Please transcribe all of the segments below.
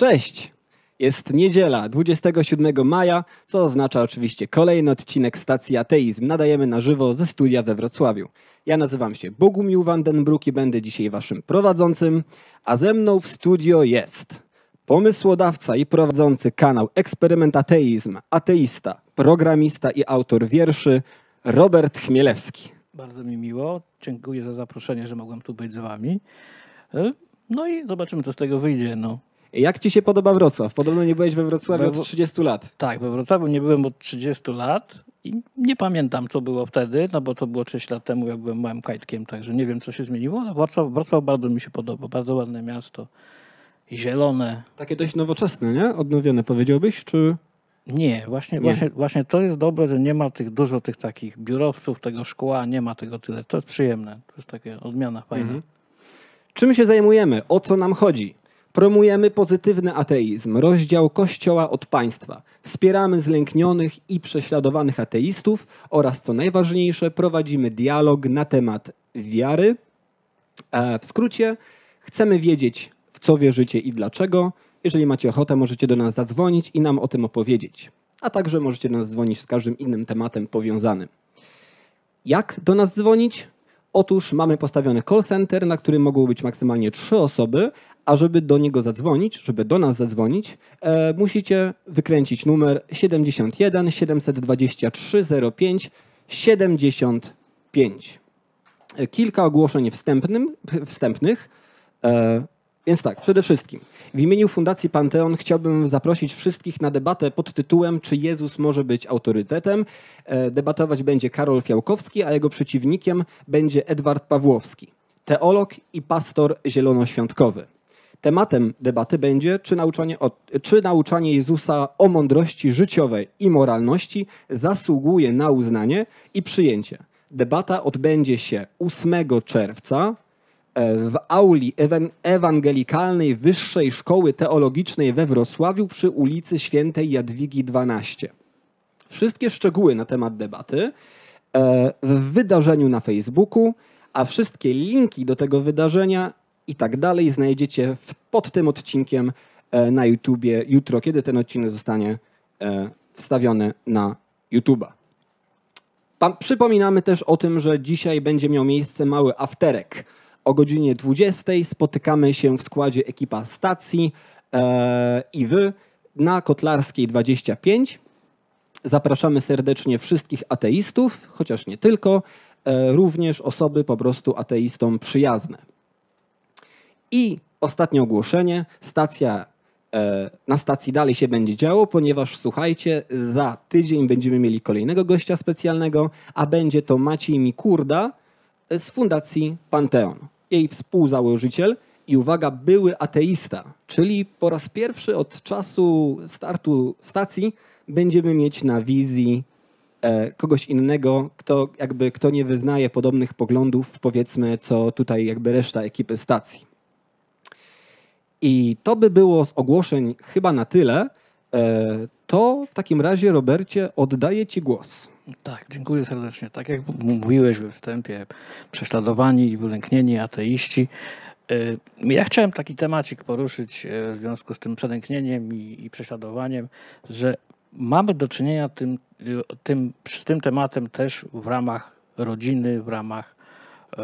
Cześć! Jest niedziela, 27 maja, co oznacza oczywiście kolejny odcinek stacji Ateizm. Nadajemy na żywo ze studia we Wrocławiu. Ja nazywam się Bogumił Vandenbroek i będę dzisiaj waszym prowadzącym, a ze mną w studio jest pomysłodawca i prowadzący kanał Eksperyment Ateizm, ateista, programista i autor wierszy Robert Chmielewski. Bardzo mi miło. Dziękuję za zaproszenie, że mogłem tu być z wami. No i zobaczymy, co z tego wyjdzie. No. Jak ci się podoba Wrocław? Podobno nie byłeś we Wrocławiu od Wro- 30 lat. Tak, we Wrocławiu nie byłem od 30 lat i nie pamiętam, co było wtedy, no bo to było 6 lat temu, jak byłem małym kajtkiem, także nie wiem, co się zmieniło, ale Wrocław, Wrocław bardzo mi się podoba. Bardzo ładne miasto. Zielone. Takie dość nowoczesne, nie? Odnowione powiedziałbyś, czy... Nie, właśnie, Nie. Właśnie, właśnie to jest dobre, że nie ma tych dużo tych takich biurowców, tego szkła, nie ma tego tyle. To jest przyjemne. To jest taka odmiana fajna. Mhm. Czym się zajmujemy? O co nam chodzi? Promujemy pozytywny ateizm, rozdział Kościoła od państwa. Wspieramy zlęknionych i prześladowanych ateistów oraz, co najważniejsze, prowadzimy dialog na temat wiary. E, W skrócie, chcemy wiedzieć, w co wierzycie i dlaczego. Jeżeli macie ochotę, możecie do nas zadzwonić i nam o tym opowiedzieć. A także możecie do nas dzwonić z każdym innym tematem powiązanym. Jak do nas dzwonić? Otóż mamy postawiony call center, na którym mogą być maksymalnie trzy osoby, a żeby do niego zadzwonić, żeby do nas zadzwonić, e, musicie wykręcić numer 71 723 05 75. E, Kilka ogłoszeń wstępnym, wstępnych. E, Więc tak, przede wszystkim w imieniu Fundacji Panteon chciałbym zaprosić wszystkich na debatę pod tytułem Czy Jezus może być autorytetem? E, Debatować będzie Karol Fiałkowski, a jego przeciwnikiem będzie Edward Pawłowski, teolog i pastor zielonoświątkowy. Tematem debaty będzie, czy nauczanie, o, czy nauczanie Jezusa o mądrości życiowej i moralności zasługuje na uznanie i przyjęcie. Debata odbędzie się 8 czerwca e, w auli ewan- ewangelikalnej Wyższej Szkoły Teologicznej we Wrocławiu przy ulicy Świętej Jadwigi 12. Wszystkie szczegóły na temat debaty e, w wydarzeniu na Facebooku, a wszystkie linki do tego wydarzenia i tak dalej znajdziecie pod tym odcinkiem e, na YouTubie jutro, kiedy ten odcinek zostanie e, wstawiony na YouTuba. Pan, przypominamy też o tym, że dzisiaj będzie miał miejsce mały afterek. O godzinie 20 spotykamy się w składzie ekipa stacji e, i wy na Kotlarskiej 25. Zapraszamy serdecznie wszystkich ateistów, chociaż nie tylko, e, również osoby po prostu ateistom przyjazne. I ostatnie ogłoszenie. Stacja, e, na stacji dalej się będzie działo, ponieważ słuchajcie, za tydzień będziemy mieli kolejnego gościa specjalnego, a będzie to Maciej Mikurda z Fundacji Panteon. Jej współzałożyciel i uwaga, były ateista, czyli po raz pierwszy od czasu startu stacji będziemy mieć na wizji e, kogoś innego, kto jakby kto nie wyznaje podobnych poglądów, powiedzmy, co tutaj jakby reszta ekipy stacji. I to by było z ogłoszeń chyba na tyle. E, To w takim razie, Robercie, oddaję Ci głos. Tak, dziękuję serdecznie. Tak jak mówiłeś we wstępie, prześladowani i wylęknieni ateiści. Y, Ja chciałem taki temacik poruszyć y, w związku z tym przelęknieniem i, i prześladowaniem, że mamy do czynienia tym, tym, z tym tematem też w ramach rodziny, w ramach y,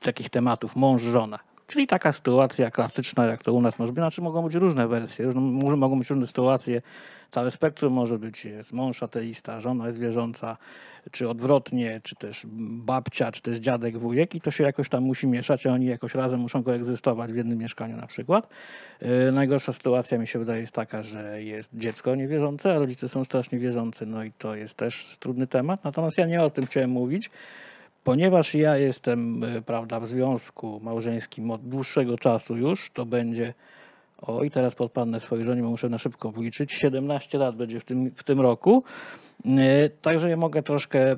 takich tematów mąż-żona. Czyli taka sytuacja klasyczna, jak to u nas może być. Znaczy mogą być różne wersje, różne, mogą być różne sytuacje. Całe spektrum może być jest mąż ateista, żona jest wierząca, czy odwrotnie, czy też babcia, czy też dziadek, wujek i to się jakoś tam musi mieszać, a oni jakoś razem muszą koegzystować w jednym mieszkaniu na przykład. Yy, Najgorsza sytuacja mi się wydaje jest taka, że jest dziecko niewierzące, a rodzice są strasznie wierzący, no i to jest też trudny temat. Natomiast ja nie o tym chciałem mówić, ponieważ ja jestem, yy, prawda, w związku małżeńskim od dłuższego czasu już, to będzie i teraz podpadnę swojej żonie, bo muszę na szybko policzyć. 17 lat będzie w tym, w tym roku. Yy, Także ja mogę troszkę,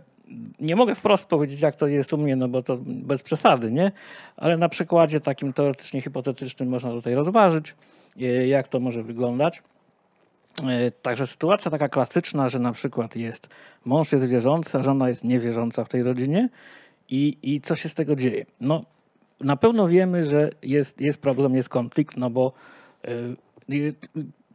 nie mogę wprost powiedzieć, jak to jest u mnie, no bo to bez przesady, nie? Ale na przykładzie takim teoretycznie hipotetycznym można tutaj rozważyć, yy, jak to może wyglądać. Yy, Także sytuacja taka klasyczna, że na przykład jest mąż jest wierzący, a żona jest niewierząca w tej rodzinie i, i co się z tego dzieje? No, na pewno wiemy, że jest, jest problem, jest konflikt, no bo Y,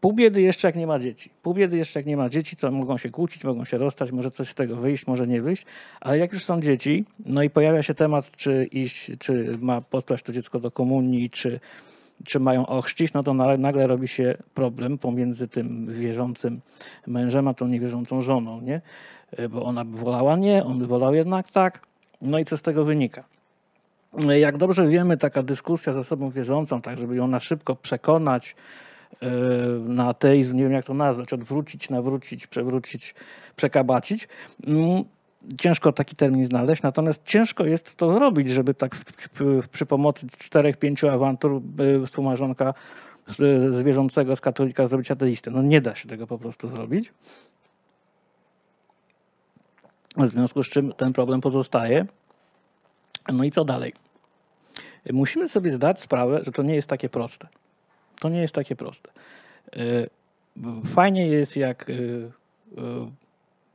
Pół biedy jeszcze jak nie ma dzieci. Pół biedy jeszcze jak nie ma dzieci, to mogą się kłócić, mogą się rozstać, może coś z tego wyjść, może nie wyjść. Ale jak już są dzieci, no i pojawia się temat, czy iść, czy ma posłać to dziecko do komunii, czy, czy mają ochrzcić, no to nagle robi się problem pomiędzy tym wierzącym mężem, a tą niewierzącą żoną, nie? Bo ona by wolała nie, on by wolał jednak tak. No i co z tego wynika? Jak dobrze wiemy, taka dyskusja ze sobą wierzącą, tak żeby ją na szybko przekonać, E, na ateizm, nie wiem jak to nazwać, odwrócić, nawrócić, przewrócić, przekabacić. Ciężko taki termin znaleźć, natomiast ciężko jest to zrobić, żeby tak przy pomocy czterech, pięciu awantur e, współmarzonka z wierzącego, z katolika zrobić ateistę. No nie da się tego po prostu zrobić. W związku z czym ten problem pozostaje. No i co dalej? Musimy sobie zdać sprawę, że to nie jest takie proste. To nie jest takie proste. E, fajnie jest, jak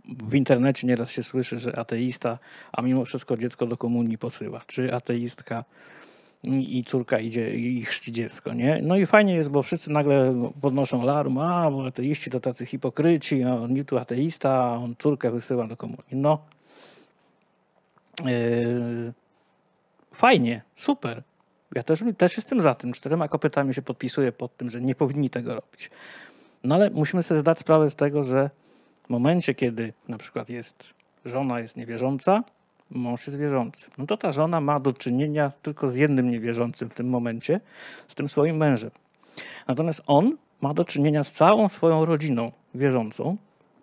w internecie nieraz się słyszy, że ateista, a mimo wszystko dziecko do komunii posyła, czy ateistka i córka idzie i chrzci dziecko, nie? No i fajnie jest, bo wszyscy nagle podnoszą alarm, a bo ateiści to tacy hipokryci, a on tu ateista, a on córkę wysyła do komunii. No, yy, fajnie, super, ja też, też jestem za tym. Czterema kopytami się podpisuję pod tym, że nie powinni tego robić. No ale musimy sobie zdać sprawę z tego, że w momencie, kiedy na przykład jest żona jest niewierząca, mąż jest wierzący, no to ta żona ma do czynienia tylko z jednym niewierzącym w tym momencie, z tym swoim mężem. Natomiast on ma do czynienia z całą swoją rodziną wierzącą,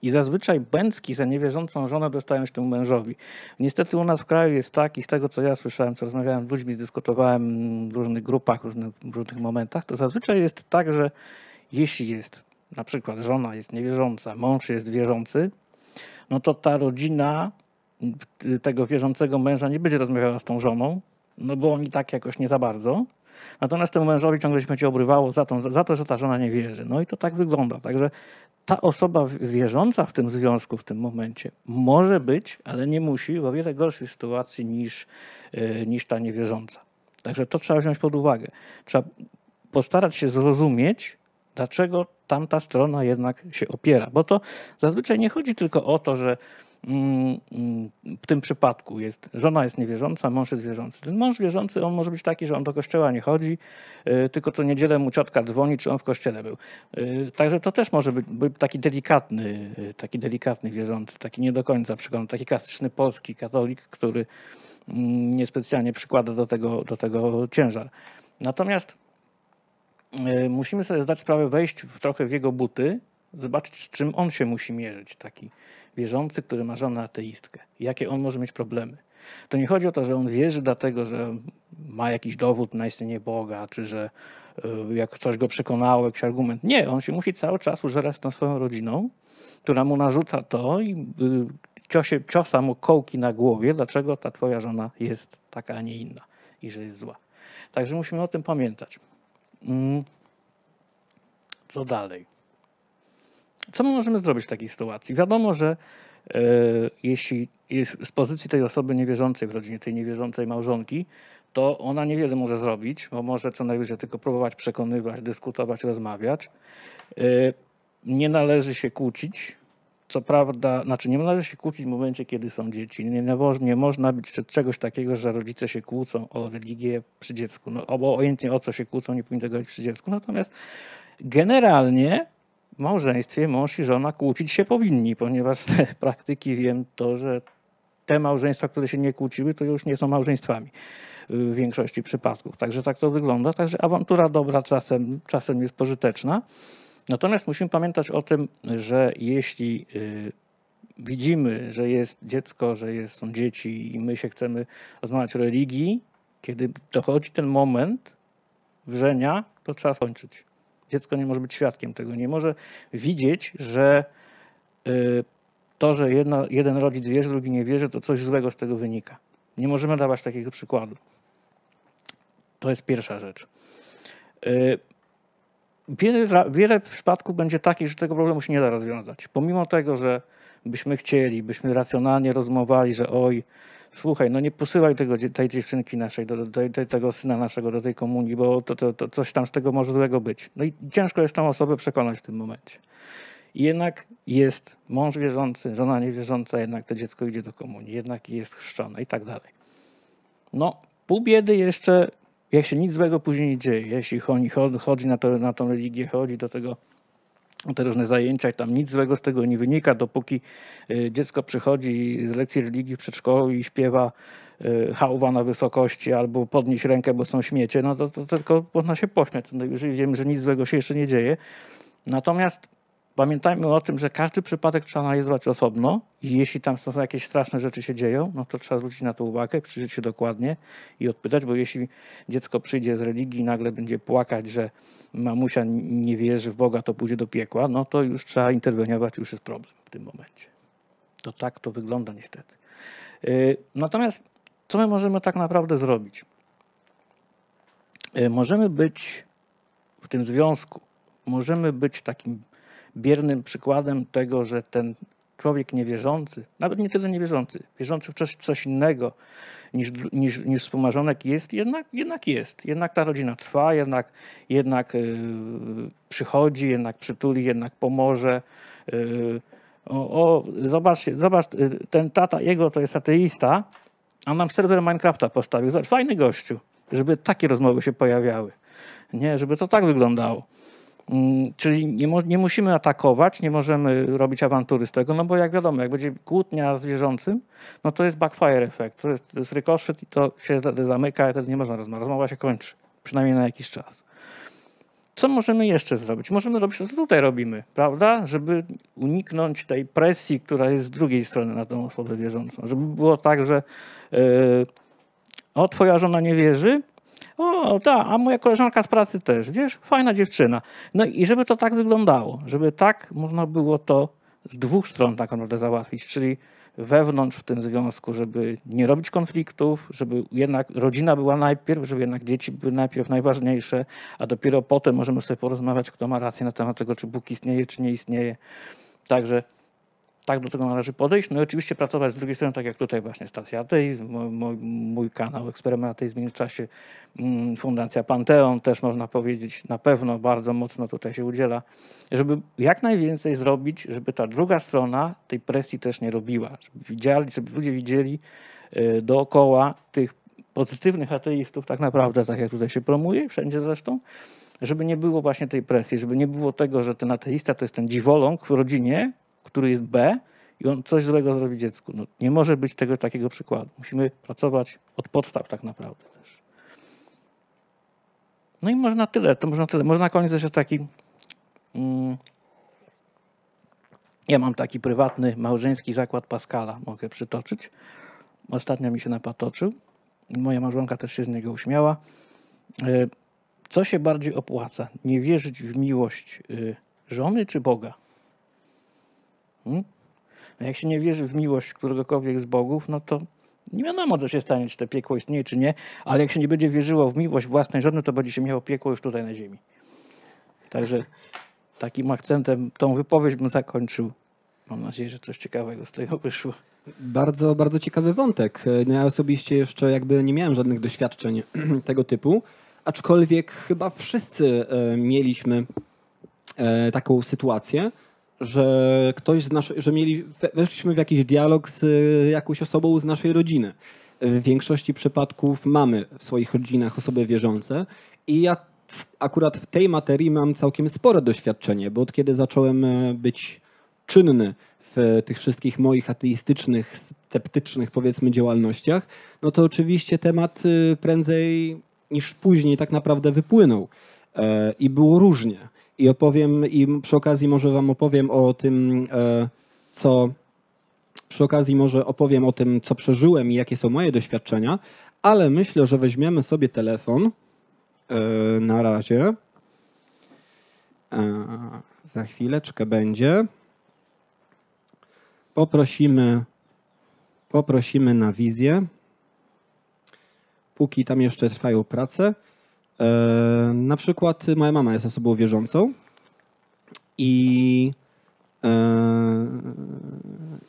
i zazwyczaj bęcki za niewierzącą żonę dostają się temu mężowi. Niestety u nas w kraju jest tak i z tego co ja słyszałem, co rozmawiałem z ludźmi, dyskutowałem w różnych grupach, w różnych, w różnych momentach, to zazwyczaj jest tak, że jeśli jest na przykład żona jest niewierząca, mąż jest wierzący, no to ta rodzina tego wierzącego męża nie będzie rozmawiała z tą żoną, no bo oni tak jakoś nie za bardzo. Natomiast temu mężowi ciągle się będzie obrywało za to, za to, że ta żona nie wierzy. No i to tak wygląda. Także ta osoba wierząca w tym związku w tym momencie może być, ale nie musi, w o wiele gorszej sytuacji niż, e, niż ta niewierząca. Także to trzeba wziąć pod uwagę. Trzeba postarać się zrozumieć, dlaczego tamta strona jednak się opiera. Bo to zazwyczaj nie chodzi tylko o to, że Mm, w tym przypadku jest, żona jest niewierząca, mąż jest wierzący. Ten mąż wierzący, on może być taki, że on do kościoła nie chodzi, y, tylko co niedzielę mu ciotka dzwoni, czy on w kościele był. Y, także to też może być, być taki delikatny, y, taki delikatny wierzący, taki nie do końca przekonany, taki klasyczny polski katolik, który mm, niespecjalnie przykłada do tego, do tego ciężar. Natomiast musimy sobie zdać sprawę, wejść w trochę w jego buty, zobaczyć, z czym on się musi mierzyć, taki wierzący, który ma żonę ateistkę. Jakie on może mieć problemy. To nie chodzi o to, że on wierzy dlatego, że ma jakiś dowód na istnienie Boga, czy że y, jak coś go przekonało, jakiś argument. Nie, on się musi cały czas użerać z tą swoją rodziną, która mu narzuca to i y, ciosie, ciosa mu kołki na głowie, dlaczego ta twoja żona jest taka, a nie inna i że jest zła. Także musimy o tym pamiętać. Mm. Co dalej? Co my możemy zrobić w takiej sytuacji? Wiadomo, że e, jeśli jest z pozycji tej osoby niewierzącej w rodzinie, tej niewierzącej małżonki, to ona niewiele może zrobić, bo może co najwyżej tylko próbować przekonywać, dyskutować, rozmawiać. E, nie należy się kłócić. Co prawda, znaczy nie należy się kłócić w momencie, kiedy są dzieci. Nie, nie można być czegoś takiego, że rodzice się kłócą o religię przy dziecku. No, obojętnie o co się kłócą, nie powinno tego być przy dziecku. Natomiast generalnie w małżeństwie mąż i żona kłócić się powinni, ponieważ z praktyki wiem to, że te małżeństwa, które się nie kłóciły, to już nie są małżeństwami w większości przypadków. Także tak to wygląda. Także awantura dobra czasem, czasem jest pożyteczna. Natomiast musimy pamiętać o tym, że jeśli y, widzimy, że jest dziecko, że jest, są dzieci i my się chcemy rozmawiać o religii, kiedy dochodzi ten moment wrzenia, to trzeba skończyć. Dziecko nie może być świadkiem tego, nie może widzieć, że y, to, że jedna, jeden rodzic wierzy, drugi nie wierzy, to coś złego z tego wynika. Nie możemy dawać takiego przykładu. To jest pierwsza rzecz. Wiele, wiele przypadków będzie takich, że tego problemu się nie da rozwiązać. Pomimo tego, że byśmy chcieli, byśmy racjonalnie rozmawiali, że oj, słuchaj, no nie posyłaj tego, tej dziewczynki naszej, do, do, do tego syna naszego do tej komunii, bo to, to, to coś tam z tego może złego być. No i ciężko jest tą osobę przekonać w tym momencie. Jednak jest mąż wierzący, żona niewierząca, jednak to dziecko idzie do komunii, jednak jest chrzczone i tak dalej. No, pół biedy jeszcze, jak się nic złego później nie dzieje, jeśli chodzi, chodzi na, to, na tą religię, chodzi do tego, te różne zajęcia i tam nic złego z tego nie wynika, dopóki y, dziecko przychodzi z lekcji religii w przedszkolu i śpiewa y, hałwa na wysokości albo podnieść rękę, bo są śmiecie, no to, to tylko można się pośmiać. Jeżeli wiemy, że nic złego się jeszcze nie dzieje. Natomiast pamiętajmy o tym, że każdy przypadek trzeba analizować osobno i jeśli tam są jakieś straszne rzeczy się dzieją, no to trzeba zwrócić na to uwagę, przyjrzeć się dokładnie i odpytać, bo jeśli dziecko przyjdzie z religii i nagle będzie płakać, że mamusia nie wierzy w Boga, to pójdzie do piekła, no to już trzeba interweniować, już jest problem w tym momencie. To tak to wygląda niestety. Yy, Natomiast co my możemy tak naprawdę zrobić? Yy, Możemy być w tym związku, możemy być takim biernym przykładem tego, że ten człowiek niewierzący, nawet nie tyle niewierzący, wierzący w coś, coś innego niż, niż, niż wspomarzonek jest, jednak, jednak jest. Jednak ta rodzina trwa, jednak, jednak yy, przychodzi, jednak przytuli, jednak pomoże. Yy, o, o, zobaczcie, zobacz, yy, ten tata, jego to jest ateista, a nam serwer Minecrafta postawił. Zobacz, fajny gościu, żeby takie rozmowy się pojawiały. Nie, żeby to tak wyglądało. Mm, Czyli nie, nie musimy atakować, nie możemy robić awantury z tego, no bo jak wiadomo, jak będzie kłótnia z wierzącym, no to jest backfire efekt, to jest, jest i to się zamyka i wtedy nie można rozmawiać. Rozmowa się kończy, przynajmniej na jakiś czas. Co możemy jeszcze zrobić? Możemy robić to, co tutaj robimy, prawda? Żeby uniknąć tej presji, która jest z drugiej strony na tą osobę wierzącą. Żeby było tak, że yy, o, twoja żona nie wierzy, o, tak, a moja koleżanka z pracy też, wiesz, fajna dziewczyna. No i żeby to tak wyglądało, żeby tak można było to z dwóch stron tak naprawdę załatwić, czyli wewnątrz w tym związku, żeby nie robić konfliktów, żeby jednak rodzina była najpierw, żeby jednak dzieci były najpierw najważniejsze, a dopiero potem możemy sobie porozmawiać, kto ma rację na temat tego, czy Bóg istnieje, czy nie istnieje. Także tak do tego należy podejść. No i oczywiście pracować z drugiej strony, tak jak tutaj właśnie Stacja Ateizm, mój, mój, kanał Eksperyment Ateizm w międzyczasie, mm, Fundacja Panteon też można powiedzieć, na pewno bardzo mocno tutaj się udziela, żeby jak najwięcej zrobić, żeby ta druga strona tej presji też nie robiła, żeby, widzieli, żeby ludzie widzieli y, dookoła tych pozytywnych ateistów tak naprawdę, tak jak tutaj się promuje, wszędzie zresztą, żeby nie było właśnie tej presji, żeby nie było tego, że ten ateista to jest ten dziwoląg w rodzinie, który jest B i on coś złego zrobi dziecku. No, nie może być tego takiego przykładu. Musimy pracować od podstaw tak naprawdę też. No i można tyle, to można tyle. Można na koniec jeszcze taki... Mm, ja mam taki prywatny małżeński zakład Pascala, mogę przytoczyć. Ostatnio mi się napatoczył. Moja małżonka też się z niego uśmiała. E, Co się bardziej opłaca? Nie wierzyć w miłość y, żony czy Boga? Hmm? Jak się nie wierzy w miłość któregokolwiek z bogów, no to nie wiadomo, co się stanie, czy to piekło istnieje, czy nie, ale jak się nie będzie wierzyło w miłość własnej żony, to będzie się miało piekło już tutaj na ziemi. Także takim akcentem tą wypowiedź bym zakończył. Mam nadzieję, że coś ciekawego z tego wyszło. Bardzo, bardzo ciekawy wątek. No ja osobiście jeszcze jakby nie miałem żadnych doświadczeń tego typu, aczkolwiek chyba wszyscy e, mieliśmy e, taką sytuację, że ktoś z naszej, że mieli, we- weszliśmy w jakiś dialog z e, jakąś osobą z naszej rodziny. W większości przypadków mamy w swoich rodzinach osoby wierzące i ja akurat w tej materii mam całkiem spore doświadczenie, bo od kiedy zacząłem e, być czynny w tych wszystkich moich ateistycznych, sceptycznych powiedzmy działalnościach, no to oczywiście temat y, prędzej niż później tak naprawdę wypłynął. E, I było różnie. I opowiem, i przy okazji może wam opowiem o tym, e, co przy okazji może opowiem o tym, co przeżyłem i jakie są moje doświadczenia, ale myślę, że weźmiemy sobie telefon e, na razie. E, Za chwileczkę będzie. Poprosimy, poprosimy na wizję. Póki tam jeszcze trwają prace. E, na przykład moja mama jest osobą wierzącą i, e,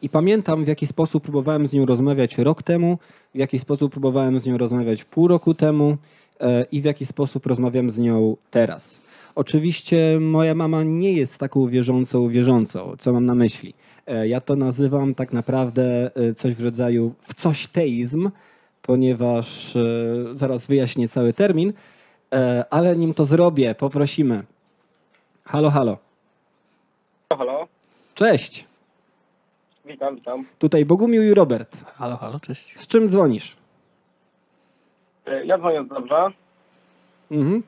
I pamiętam, w jaki sposób próbowałem z nią rozmawiać rok temu, w jaki sposób próbowałem z nią rozmawiać pół roku temu e, i w jaki sposób rozmawiam z nią teraz. Oczywiście moja mama nie jest taką wierzącą wierzącą, co mam na myśli. Ja to nazywam tak naprawdę coś w rodzaju w coś teizm, ponieważ zaraz wyjaśnię cały termin, ale nim to zrobię, poprosimy. Halo, halo. Halo, Cześć. witam, witam. Tutaj Bogumił i Robert. Halo, halo, cześć. Z czym dzwonisz? E, Ja dzwonię z Dobrza. Mhm.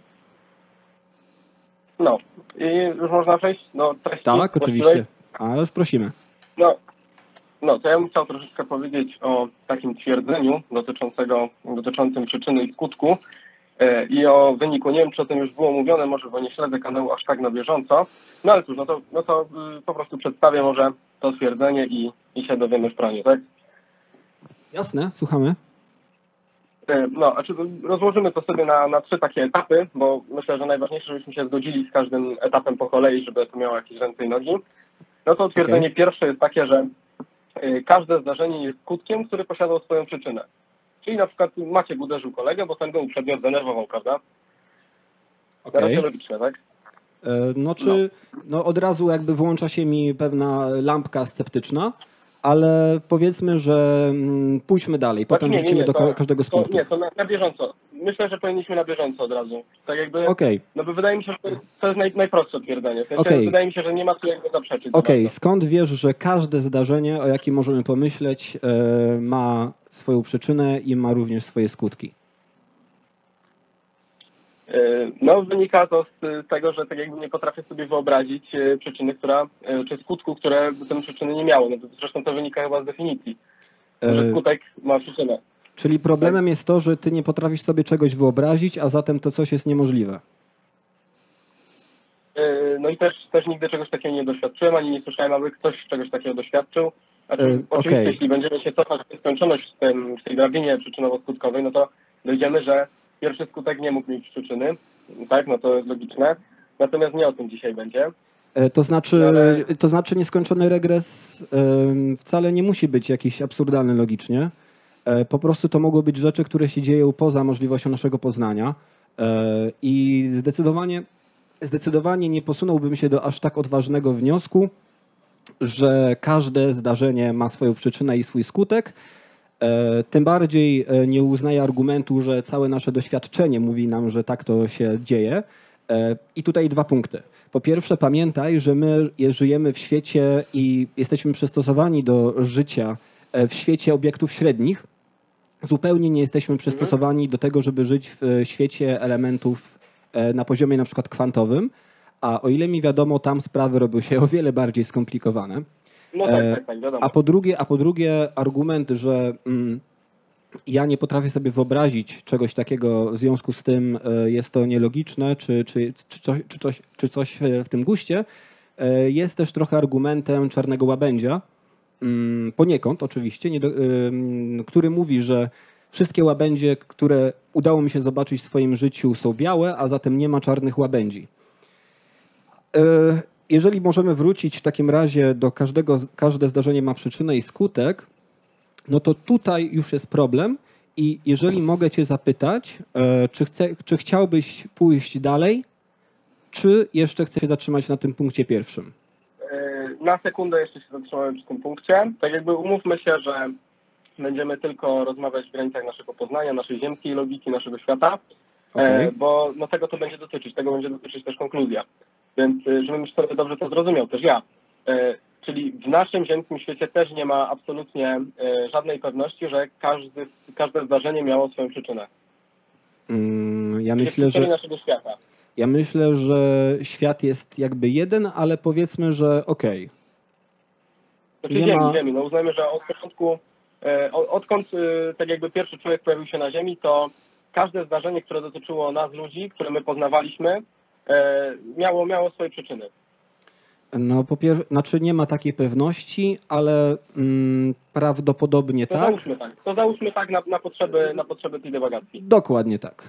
No, i już można przejść do treści. Tak, właściwej? oczywiście. Ależ prosimy. No, no, to ja bym chciał troszeczkę powiedzieć o takim twierdzeniu dotyczącego, dotyczącym przyczyny i skutku e, i o wyniku. Nie wiem, czy o tym już było mówione, może, bo nie śledzę kanału aż tak na bieżąco. No ale cóż, no to, no to y, po prostu przedstawię może to twierdzenie i, i się dowiemy w praniu, tak? Jasne, słuchamy. E, No, znaczy rozłożymy to sobie na, na trzy takie etapy, bo myślę, że najważniejsze, żebyśmy się zgodzili z każdym etapem po kolei, żeby to miało jakieś ręce i nogi. No to twierdzenie pierwsze jest takie, że y, każde zdarzenie jest skutkiem, który posiadał swoją przyczynę. Czyli na przykład Maciek uderzył kolegę, bo ten go uprzednio zdenerwował, prawda? Okay. logiczne, tak? E, No czy no od razu jakby włącza się mi pewna lampka sceptyczna, ale powiedzmy, że mm, pójdźmy dalej, potem nie, nie, wrócimy nie, do to- ka- każdego z To, nie, to na, na bieżąco. Myślę, że powinniśmy na bieżąco od razu. Tak jakby, Okej, no bo wydaje mi się, że to jest, naj, najprostsze twierdzenie. W sensie Okej. Wydaje mi się, że nie ma tu jakby zaprzeczyć. za okej. bardzo. skąd wiesz, że każde zdarzenie, o jakim możemy pomyśleć, e, ma swoją przyczynę i ma również swoje skutki? E, No, wynika to z tego, że tak jakby nie potrafię sobie wyobrazić e, przyczyny, która, e, czy skutku, które by te przyczyny nie miały. No zresztą to wynika chyba z definicji, że E, skutek ma przyczynę. Czyli problemem jest to, że ty nie potrafisz sobie czegoś wyobrazić, a zatem to coś jest niemożliwe. E, No i też, też nigdy czegoś takiego nie doświadczyłem, ani nie słyszałem, aby ktoś czegoś takiego doświadczył. Znaczy, E, oczywiście, jeśli będziemy się cofać w nieskończoność w, tym, w tej drabinie przyczynowo-skutkowej, no to dojdziemy, że pierwszy skutek nie mógł mieć przyczyny. Tak, no to jest logiczne. Natomiast nie o tym dzisiaj będzie. E, To znaczy, Ale- to znaczy nieskończony regres wcale nie musi być jakiś absurdalny logicznie. E, Po prostu to mogą być rzeczy, które się dzieją poza możliwością naszego poznania. E, I zdecydowanie, zdecydowanie nie posunąłbym się do aż tak odważnego wniosku, że każde zdarzenie ma swoją przyczynę i swój skutek. E, Tym bardziej e, nie uznaję argumentu, że całe nasze doświadczenie mówi nam, że tak to się dzieje. E, I tutaj dwa punkty. Po pierwsze, pamiętaj, że my je- żyjemy w świecie i jesteśmy przystosowani do życia w świecie obiektów średnich. Zupełnie nie jesteśmy przystosowani do tego, żeby żyć w świecie elementów na poziomie na przykład kwantowym. A o ile mi wiadomo, tam sprawy robią się o wiele bardziej skomplikowane. No tak, E, tak, tak, wiadomo. A po drugie, a po drugie argument, że mm, ja nie potrafię sobie wyobrazić czegoś takiego, w związku z tym e, jest to nielogiczne, czy, czy, czy, coś, czy, coś, czy coś w tym guście, e, jest też trochę argumentem czarnego łabędzia, mm, poniekąd oczywiście, nie do, ym, który mówi, że wszystkie łabędzie, które udało mi się zobaczyć w swoim życiu są białe, a zatem nie ma czarnych łabędzi. Jeżeli możemy wrócić w takim razie do każdego, każde zdarzenie ma przyczynę i skutek, no to tutaj już jest problem i jeżeli mogę Cię zapytać, e, czy, chce, czy chciałbyś pójść dalej, czy jeszcze chcesz się zatrzymać na tym punkcie pierwszym? E, Na sekundę jeszcze się zatrzymałem przy tym punkcie. Tak jakby umówmy się, że będziemy tylko rozmawiać w granicach naszego poznania, naszej ziemskiej logiki, naszego świata, e, bo no, tego to będzie dotyczyć, tego będzie dotyczyć też konkluzja. Więc e, żebym sobie dobrze to zrozumiał, też ja. E, Czyli w naszym ziemskim świecie też nie ma absolutnie e, żadnej pewności, że każdy, każde zdarzenie miało swoją przyczynę. Mm, Ja myślę, że, naszego świata. ja myślę, że świat jest jakby jeden, ale powiedzmy, że okej. Znaczy Nie ziemi, ma- ziemi. No uznajmy, że od początku, odkąd tak jakby pierwszy człowiek pojawił się na Ziemi, to każde zdarzenie, które dotyczyło nas, ludzi, które my poznawaliśmy, miało, miało swoje przyczyny. No po pierwsze, znaczy nie ma takiej pewności, ale mm, prawdopodobnie To tak. załóżmy tak. To załóżmy tak na, na, potrzeby, na potrzeby tej dywagacji. Dokładnie tak.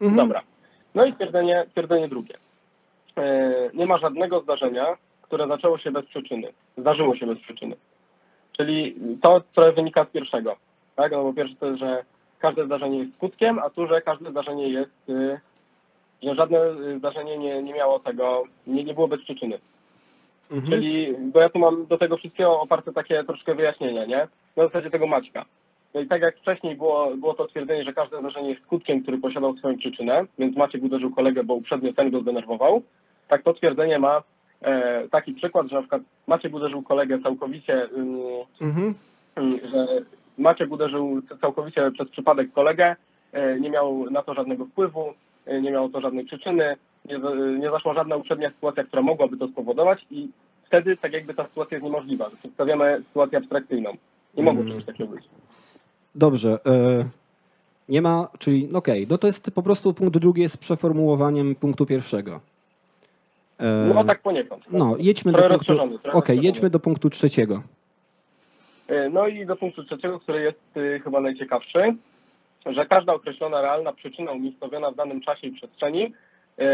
Mhm. Dobra. No i twierdzenie, twierdzenie drugie. E, nie ma żadnego zdarzenia, które zaczęło się bez przyczyny. Zdarzyło się bez przyczyny. Czyli to, co wynika z pierwszego. Tak? No bo pierwsze to jest, że każde zdarzenie jest skutkiem, a tu, że każde zdarzenie jest, y, że żadne y, zdarzenie nie, nie miało tego, nie, nie było bez przyczyny. Mhm. Czyli, bo ja tu mam do tego wszystkiego oparte takie troszkę wyjaśnienia, nie? Na zasadzie tego Maćka. No i tak jak wcześniej było, było to twierdzenie, że każde zdarzenie jest skutkiem, który posiadał swoją przyczynę, więc Maciek uderzył kolegę, bo uprzednio ten go zdenerwował, tak to twierdzenie ma e, taki przykład, że na przykład Maciek uderzył kolegę całkowicie, Mhm. że Maciek uderzył całkowicie przez przypadek kolegę, e, nie miał na to żadnego wpływu, nie miało to żadnej przyczyny, nie, za- nie zaszła żadna uprzednia sytuacja, która mogłaby to spowodować i wtedy tak jakby ta sytuacja jest niemożliwa. Przedstawiamy sytuację abstrakcyjną. Nie mogło Mm. czegoś takiego być. Dobrze. E, nie ma, czyli no okej, no to jest po prostu punkt drugi jest przeformułowaniem punktu pierwszego. E, No tak poniekąd. No, jedźmy do Trochę punktu. rozszerzony, Okej, rozszerzony. jedźmy do punktu trzeciego. E, No i do punktu trzeciego, który jest chyba najciekawszy, że każda określona realna przyczyna umiejscowiona w danym czasie i przestrzeni, e,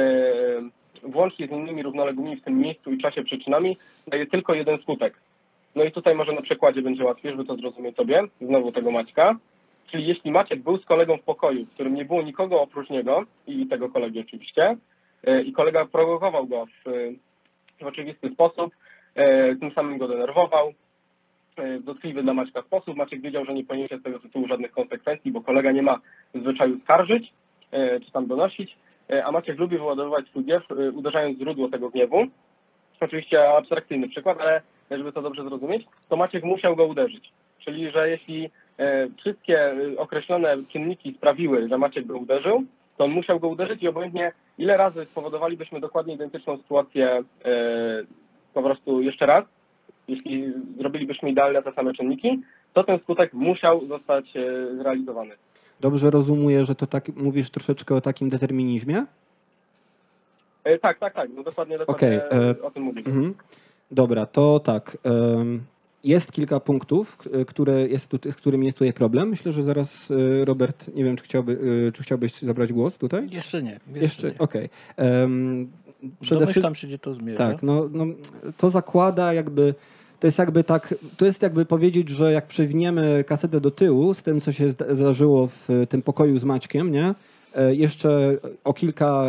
włącznie z innymi równoległymi w tym miejscu i czasie przyczynami, daje tylko jeden skutek. No i tutaj może na przykładzie będzie łatwiej, żeby to zrozumieć sobie, znowu tego Maćka. Czyli jeśli Maciek był z kolegą w pokoju, w którym nie było nikogo oprócz niego i tego kolegi oczywiście, e, i kolega prowokował go w, w oczywisty sposób, e, tym samym go denerwował, e, dotkliwy dla Maćka sposób. Maciek wiedział, że nie poniesie z tego tytułu żadnych konsekwencji, bo kolega nie ma zwyczaju skarżyć e, czy tam donosić, e, a Maciek lubi wyładowywać swój gniew, e, uderzając w źródło tego gniewu. Oczywiście abstrakcyjny przykład, ale żeby to dobrze zrozumieć, to Maciek musiał go uderzyć. Czyli, że jeśli e, wszystkie e, określone czynniki sprawiły, że Maciek go uderzył, to on musiał go uderzyć i obojętnie ile razy spowodowalibyśmy dokładnie identyczną sytuację e, po prostu jeszcze raz, jeśli zrobilibyśmy idealne te same czynniki, to ten skutek musiał zostać e, zrealizowany. Dobrze rozumuję, że to tak mówisz troszeczkę o takim determinizmie? E, tak, tak, tak, no dokładnie, e, o tym mówię. Mhm. Dobra, to tak. Jest kilka punktów, które jest tu, z którymi jest tutaj problem. Myślę, że zaraz e, Robert, nie wiem, czy, chciałby, czy chciałbyś zabrać głos tutaj? Jeszcze nie. Jeszcze, Jeszcze, nie. okej. Em, Przede Domyślam wszystkim, się, gdzie to zmierza. tak, no, no, to zakłada jakby, to jest jakby tak, to jest jakby powiedzieć, że jak przewiniemy kasetę do tyłu z tym, co się zda- zdarzyło w tym pokoju z Maćkiem, nie? E, Jeszcze o kilka,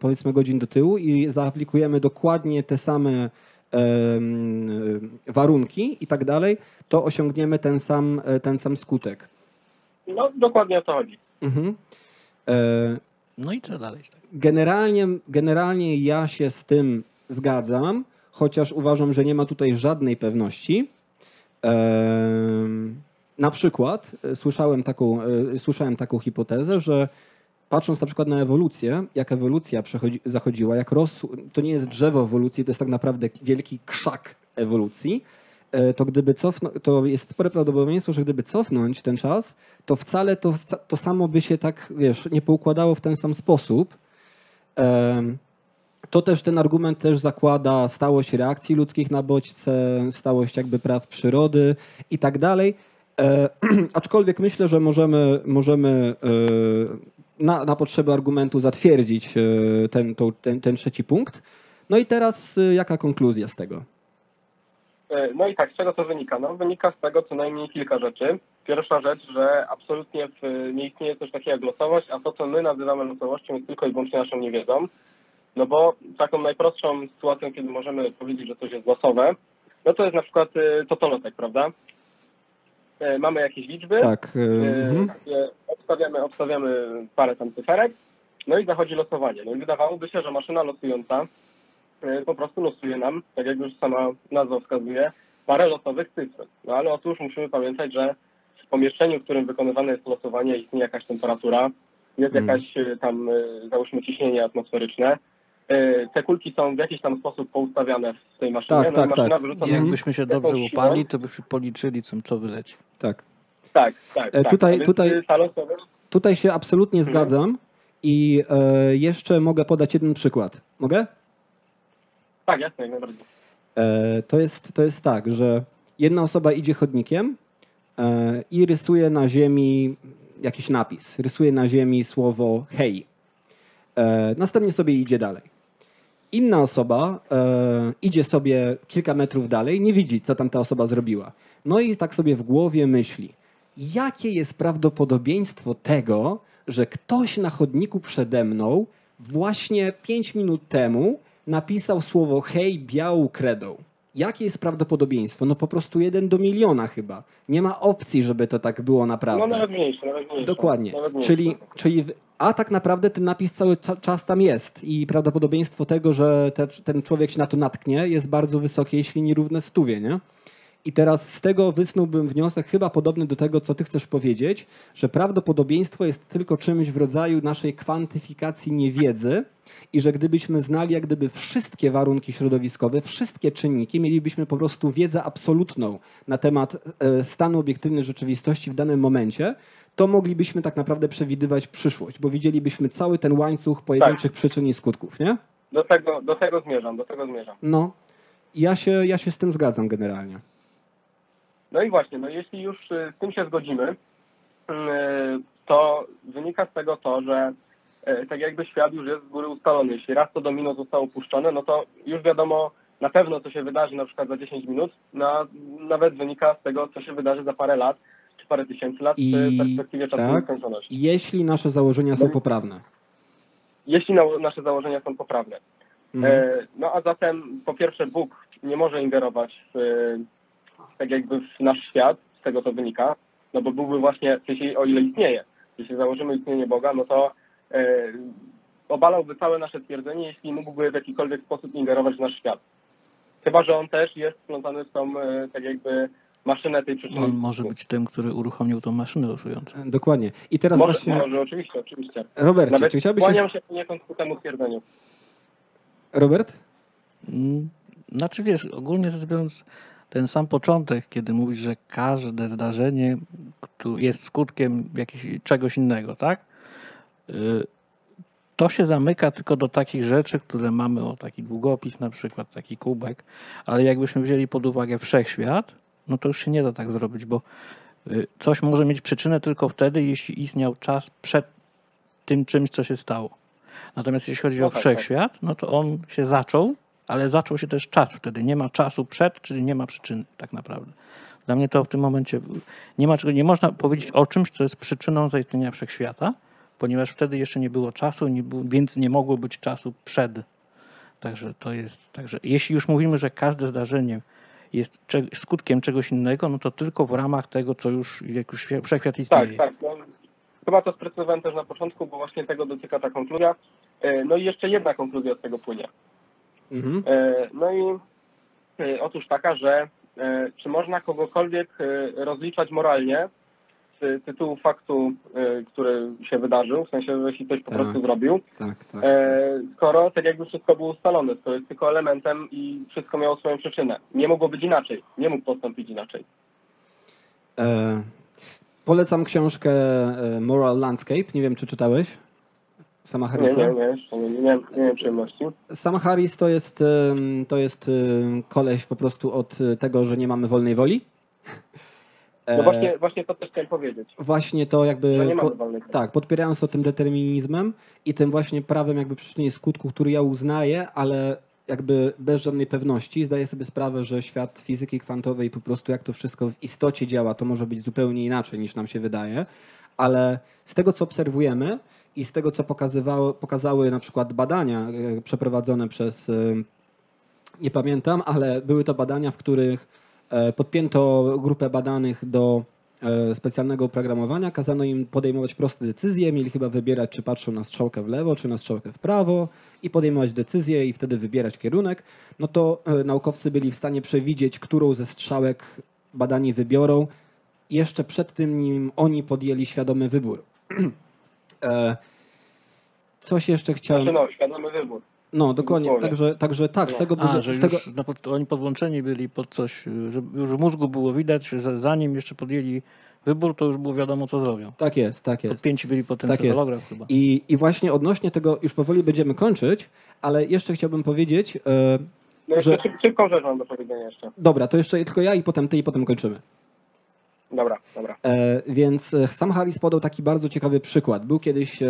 powiedzmy, godzin do tyłu i zaaplikujemy dokładnie te same warunki i tak dalej, to osiągniemy ten sam, e, ten sam skutek. No dokładnie o to chodzi. Mhm. No i co dalej? Generalnie, generalnie ja się z tym zgadzam, chociaż uważam, że nie ma tutaj żadnej pewności. Na przykład e, słyszałem taką, e, słyszałem taką hipotezę, że patrząc na przykład na ewolucję, jak ewolucja zachodziła, jak rosł, to nie jest drzewo ewolucji, to jest tak naprawdę wielki krzak ewolucji, to gdyby cofnąć, to jest spore prawdopodobieństwo, że gdyby cofnąć ten czas, to wcale to, to samo by się tak, wiesz, nie poukładało w ten sam sposób. To też ten argument też zakłada stałość reakcji ludzkich na bodźce, stałość jakby praw przyrody i tak dalej. E, aczkolwiek myślę, że możemy, możemy e, na, na potrzeby argumentu zatwierdzić e, ten, ten, ten trzeci punkt. No i teraz e, jaka konkluzja z tego? E, No i tak, z czego to wynika? No, wynika z tego co najmniej kilka rzeczy. Pierwsza rzecz, że absolutnie w, nie istnieje coś takiego jak losowość, a to, co my nazywamy losowością, jest tylko i wyłącznie naszą niewiedzą. No bo taką najprostszą sytuacją, kiedy możemy powiedzieć, że coś jest losowe, no to jest na przykład e, totolotek, prawda? E, Mamy jakieś liczby, Tak. e, obstawiamy, obstawiamy parę tam cyferek, no i zachodzi losowanie. No i wydawałoby się, że maszyna losująca po prostu losuje nam, tak jak już sama nazwa wskazuje, parę losowych cyfr. No ale otóż musimy pamiętać, że w pomieszczeniu, w którym wykonywane jest losowanie, istnieje jakaś temperatura, jest Mm. jakaś e, tam, e, załóżmy, ciśnienie atmosferyczne. E, Te kulki są w jakiś tam sposób poustawiane w tej maszynie. Tak, no tak, maszyna tak. jakbyśmy się dobrze łupali, to byśmy policzyli, co, co wyleci. tak. Tak, tak. E, tak. tutaj- więc, tutaj- e, Tutaj się absolutnie Mhm. zgadzam i e, jeszcze mogę podać jeden przykład. Mogę? Tak, jasne, jak najbardziej. E, to, jest, to jest tak, że jedna osoba idzie chodnikiem e, i rysuje na ziemi jakiś napis. Rysuje na ziemi słowo hej. E, następnie sobie idzie dalej. Inna osoba idzie sobie kilka metrów dalej, nie widzi, co tam ta osoba zrobiła. No i tak sobie w głowie myśli, jakie jest prawdopodobieństwo tego, że ktoś na chodniku przede mną właśnie 5 minut temu napisał słowo hej białą kredą. Jakie jest prawdopodobieństwo? No po prostu jeden do miliona chyba. Nie ma opcji, żeby to tak było naprawdę. No nawet mniejsze, nawet mniejsze. Dokładnie. Nawet mniejsze. Czyli, czyli, a tak naprawdę ten napis cały cza- czas tam jest i prawdopodobieństwo tego, że te, ten człowiek się na to natknie jest bardzo wysokie, jeśli nie równe stówie, nie? I teraz z tego wysnułbym wniosek chyba podobny do tego, co ty chcesz powiedzieć, że prawdopodobieństwo jest tylko czymś w rodzaju naszej kwantyfikacji niewiedzy i że gdybyśmy znali jak gdyby wszystkie warunki środowiskowe, wszystkie czynniki, mielibyśmy po prostu wiedzę absolutną na temat e, stanu obiektywnej rzeczywistości w danym momencie, to moglibyśmy tak naprawdę przewidywać przyszłość, bo widzielibyśmy cały ten łańcuch pojedynczych przyczyn i skutków, nie? Do tego, do tego zmierzam, do tego zmierzam. No, ja się, ja się z tym zgadzam generalnie. No i właśnie, no jeśli już y, z tym się zgodzimy, y, to wynika z tego to, że y, tak jakby świat już jest z góry ustalony. Jeśli raz to domino zostało puszczone, no to już wiadomo na pewno, co się wydarzy na przykład za 10 minut, no, a nawet wynika z tego, co się wydarzy za parę lat, czy parę tysięcy lat I- w perspektywie czasu tak. nieskończoności. Jeśli nasze założenia są No. poprawne. Jeśli na, nasze założenia są poprawne. Mhm. E, No a zatem po pierwsze Bóg nie może ingerować w, tak jakby w nasz świat, z tego to wynika, no bo byłby właśnie, w sensie o ile istnieje, jeśli założymy istnienie Boga, no to e, obalałby całe nasze twierdzenie, jeśli mógłby w jakikolwiek sposób ingerować w nasz świat. Chyba, że on też jest wplątany w tą e, tak jakby maszynę tej przyczyny. On może być tym, który uruchomił tą maszynę losującą. Dokładnie. I teraz może, właśnie, może, oczywiście, oczywiście. Robercie, Nawet czy chciałbyś... Się... kłaniam się poniekąd ku temu twierdzeniu. Robert? Mm, Znaczy wiesz, ogólnie rzecz biorąc, ten sam początek, kiedy mówisz, że każde zdarzenie jest skutkiem jakiegoś, czegoś innego, tak? Y, To się zamyka tylko do takich rzeczy, które mamy, o taki długopis na przykład, taki kubek, ale jakbyśmy wzięli pod uwagę wszechświat, no to już się nie da tak zrobić, bo y, coś może mieć przyczynę tylko wtedy, jeśli istniał czas przed tym czymś, co się stało. Natomiast jeśli chodzi No o tak, wszechświat, no to on się zaczął, ale zaczął się też czas wtedy. Nie ma czasu przed, czyli nie ma przyczyny tak naprawdę. Dla mnie to w tym momencie nie ma nie można powiedzieć o czymś, co jest przyczyną zaistnienia wszechświata, ponieważ wtedy jeszcze nie było czasu, nie było, więc nie mogło być czasu przed. Także to jest, także jeśli już mówimy, że każde zdarzenie jest skutkiem czegoś innego, no to tylko w ramach tego, co już, jak już wszechświat Tak, istnieje. tak. No, chyba to sprecyzowałem też na początku, bo właśnie tego dotyka ta konkluzja. E, No i jeszcze jedna konkluzja z tego płynie. Mhm. E, No i e, otóż taka, że e, czy można kogokolwiek rozliczać moralnie z tytułu faktu, który się wydarzył, w sensie, że jeśli ktoś po Tak. prostu zrobił, Tak, tak. e, skoro tak jakby wszystko było ustalone, skoro jest tylko elementem i wszystko miało swoją przyczynę. Nie mogło być inaczej, nie mógł postąpić inaczej. E, polecam książkę Moral Landscape. Nie wiem, czy czytałeś? Sama Nie, Harrisa? nie, nie, jeszcze nie, nie, miałem- nie miałem przyjemności. Sam Harris to jest, to jest koleś po prostu od e, tego, że nie mamy wolnej woli. No właśnie, właśnie to też chciałem powiedzieć, właśnie to jakby... że nie mamy wolnej woli. tak, podpierając to tym determinizmem i tym właśnie prawem jakby przyczyny i skutku, który ja uznaję, ale jakby bez żadnej pewności zdaję sobie sprawę, że świat fizyki kwantowej po prostu jak to wszystko w istocie działa, to może być zupełnie inaczej niż nam się wydaje, ale z tego co obserwujemy i z tego co pokazywało, pokazały na przykład badania e, przeprowadzone przez, e, nie pamiętam, ale były to badania, w których e, podpięto grupę badanych do specjalnego oprogramowania, kazano im podejmować proste decyzje, mieli chyba wybierać, czy patrzą na strzałkę w lewo, czy na strzałkę w prawo i podejmować decyzje i wtedy wybierać kierunek, no to naukowcy byli w stanie przewidzieć, którą ze strzałek badani wybiorą. Jeszcze przed tym, nim oni podjęli świadomy wybór. E, Coś jeszcze chciałem... Znaczy no, świadomy wybór. No, dokładnie. Także, także tak, z tego... A, że z tego... już na pod, oni podłączeni byli pod coś, że już w mózgu było widać, że zanim jeszcze podjęli wybór, to już było wiadomo, co zrobią. Tak jest, tak jest. Podpięci byli pod ten Tak chyba. I, I właśnie odnośnie tego, już powoli będziemy kończyć, ale jeszcze chciałbym powiedzieć, e, No jeszcze Że- szyb, szybką rzecz mam do powiedzenia jeszcze. dobra, to jeszcze tylko ja i potem ty i potem kończymy. Dobra, dobra. E, więc e, sam Harris podał taki bardzo ciekawy przykład. Był kiedyś, e,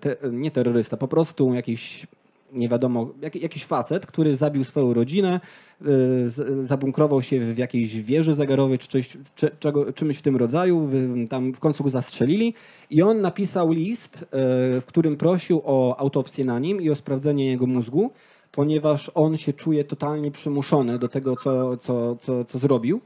te, nie terrorysta, po prostu jakiś nie wiadomo, jak, jakiś facet, który zabił swoją rodzinę, y, z, zabunkrował się w jakiejś wieży zegarowej czy, coś, czy czego, czymś w tym rodzaju, w, tam w końcu go zastrzelili i on napisał list, w którym prosił o autopsję na nim i o sprawdzenie jego mózgu, ponieważ on się czuje totalnie przymuszony do tego, co, co, co, co zrobił.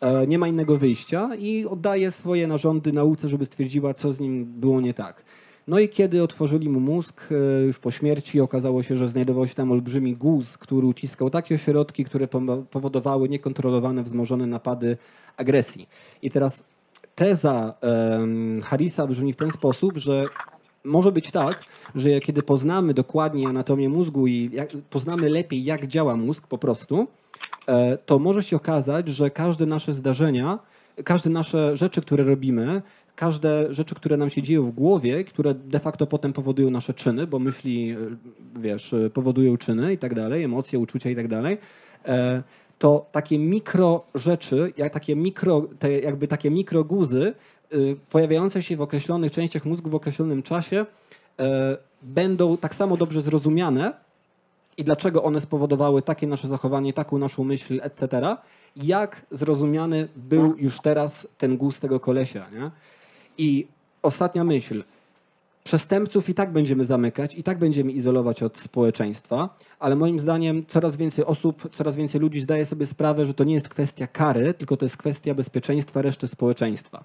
E, Nie ma innego wyjścia i oddaje swoje narządy nauce, żeby stwierdziła, co z nim było nie tak. No i kiedy otworzyli mu mózg e, już po śmierci, okazało się, że znajdował się tam olbrzymi guz, który uciskał takie ośrodki, które powodowały niekontrolowane, wzmożone napady agresji. I teraz teza Harrisa brzmi w ten sposób, że może być tak, że kiedy poznamy dokładnie anatomię mózgu i poznamy lepiej, jak działa mózg po prostu, to może się okazać, że każde nasze zdarzenia, każde nasze rzeczy, które robimy, każde rzeczy, które nam się dzieją w głowie, które de facto potem powodują nasze czyny, bo myśli, e, wiesz, e, powodują czyny i tak dalej, emocje, uczucia i tak dalej, e, to takie mikro rzeczy, jak takie mikro, te, jakby takie mikroguzy pojawiające się w określonych częściach mózgu w określonym czasie e, będą tak samo dobrze zrozumiane i dlaczego one spowodowały takie nasze zachowanie, taką naszą myśl, etc., jak zrozumiany był już teraz ten guz tego kolesia. Nie? I ostatnia myśl. Przestępców i tak będziemy zamykać, i tak będziemy izolować od społeczeństwa, ale moim zdaniem coraz więcej osób, coraz więcej ludzi zdaje sobie sprawę, że to nie jest kwestia kary, tylko to jest kwestia bezpieczeństwa reszty społeczeństwa.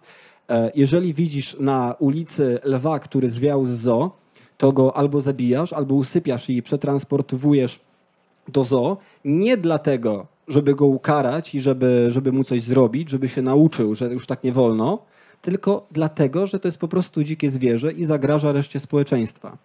E, Jeżeli widzisz na ulicy lwa, który zwiał z zoo, to go albo zabijasz, albo usypiasz i przetransportowujesz do zoo, nie dlatego, żeby go ukarać i żeby, żeby mu coś zrobić, żeby się nauczył, że już tak nie wolno, tylko dlatego, że to jest po prostu dzikie zwierzę i zagraża reszcie społeczeństwa.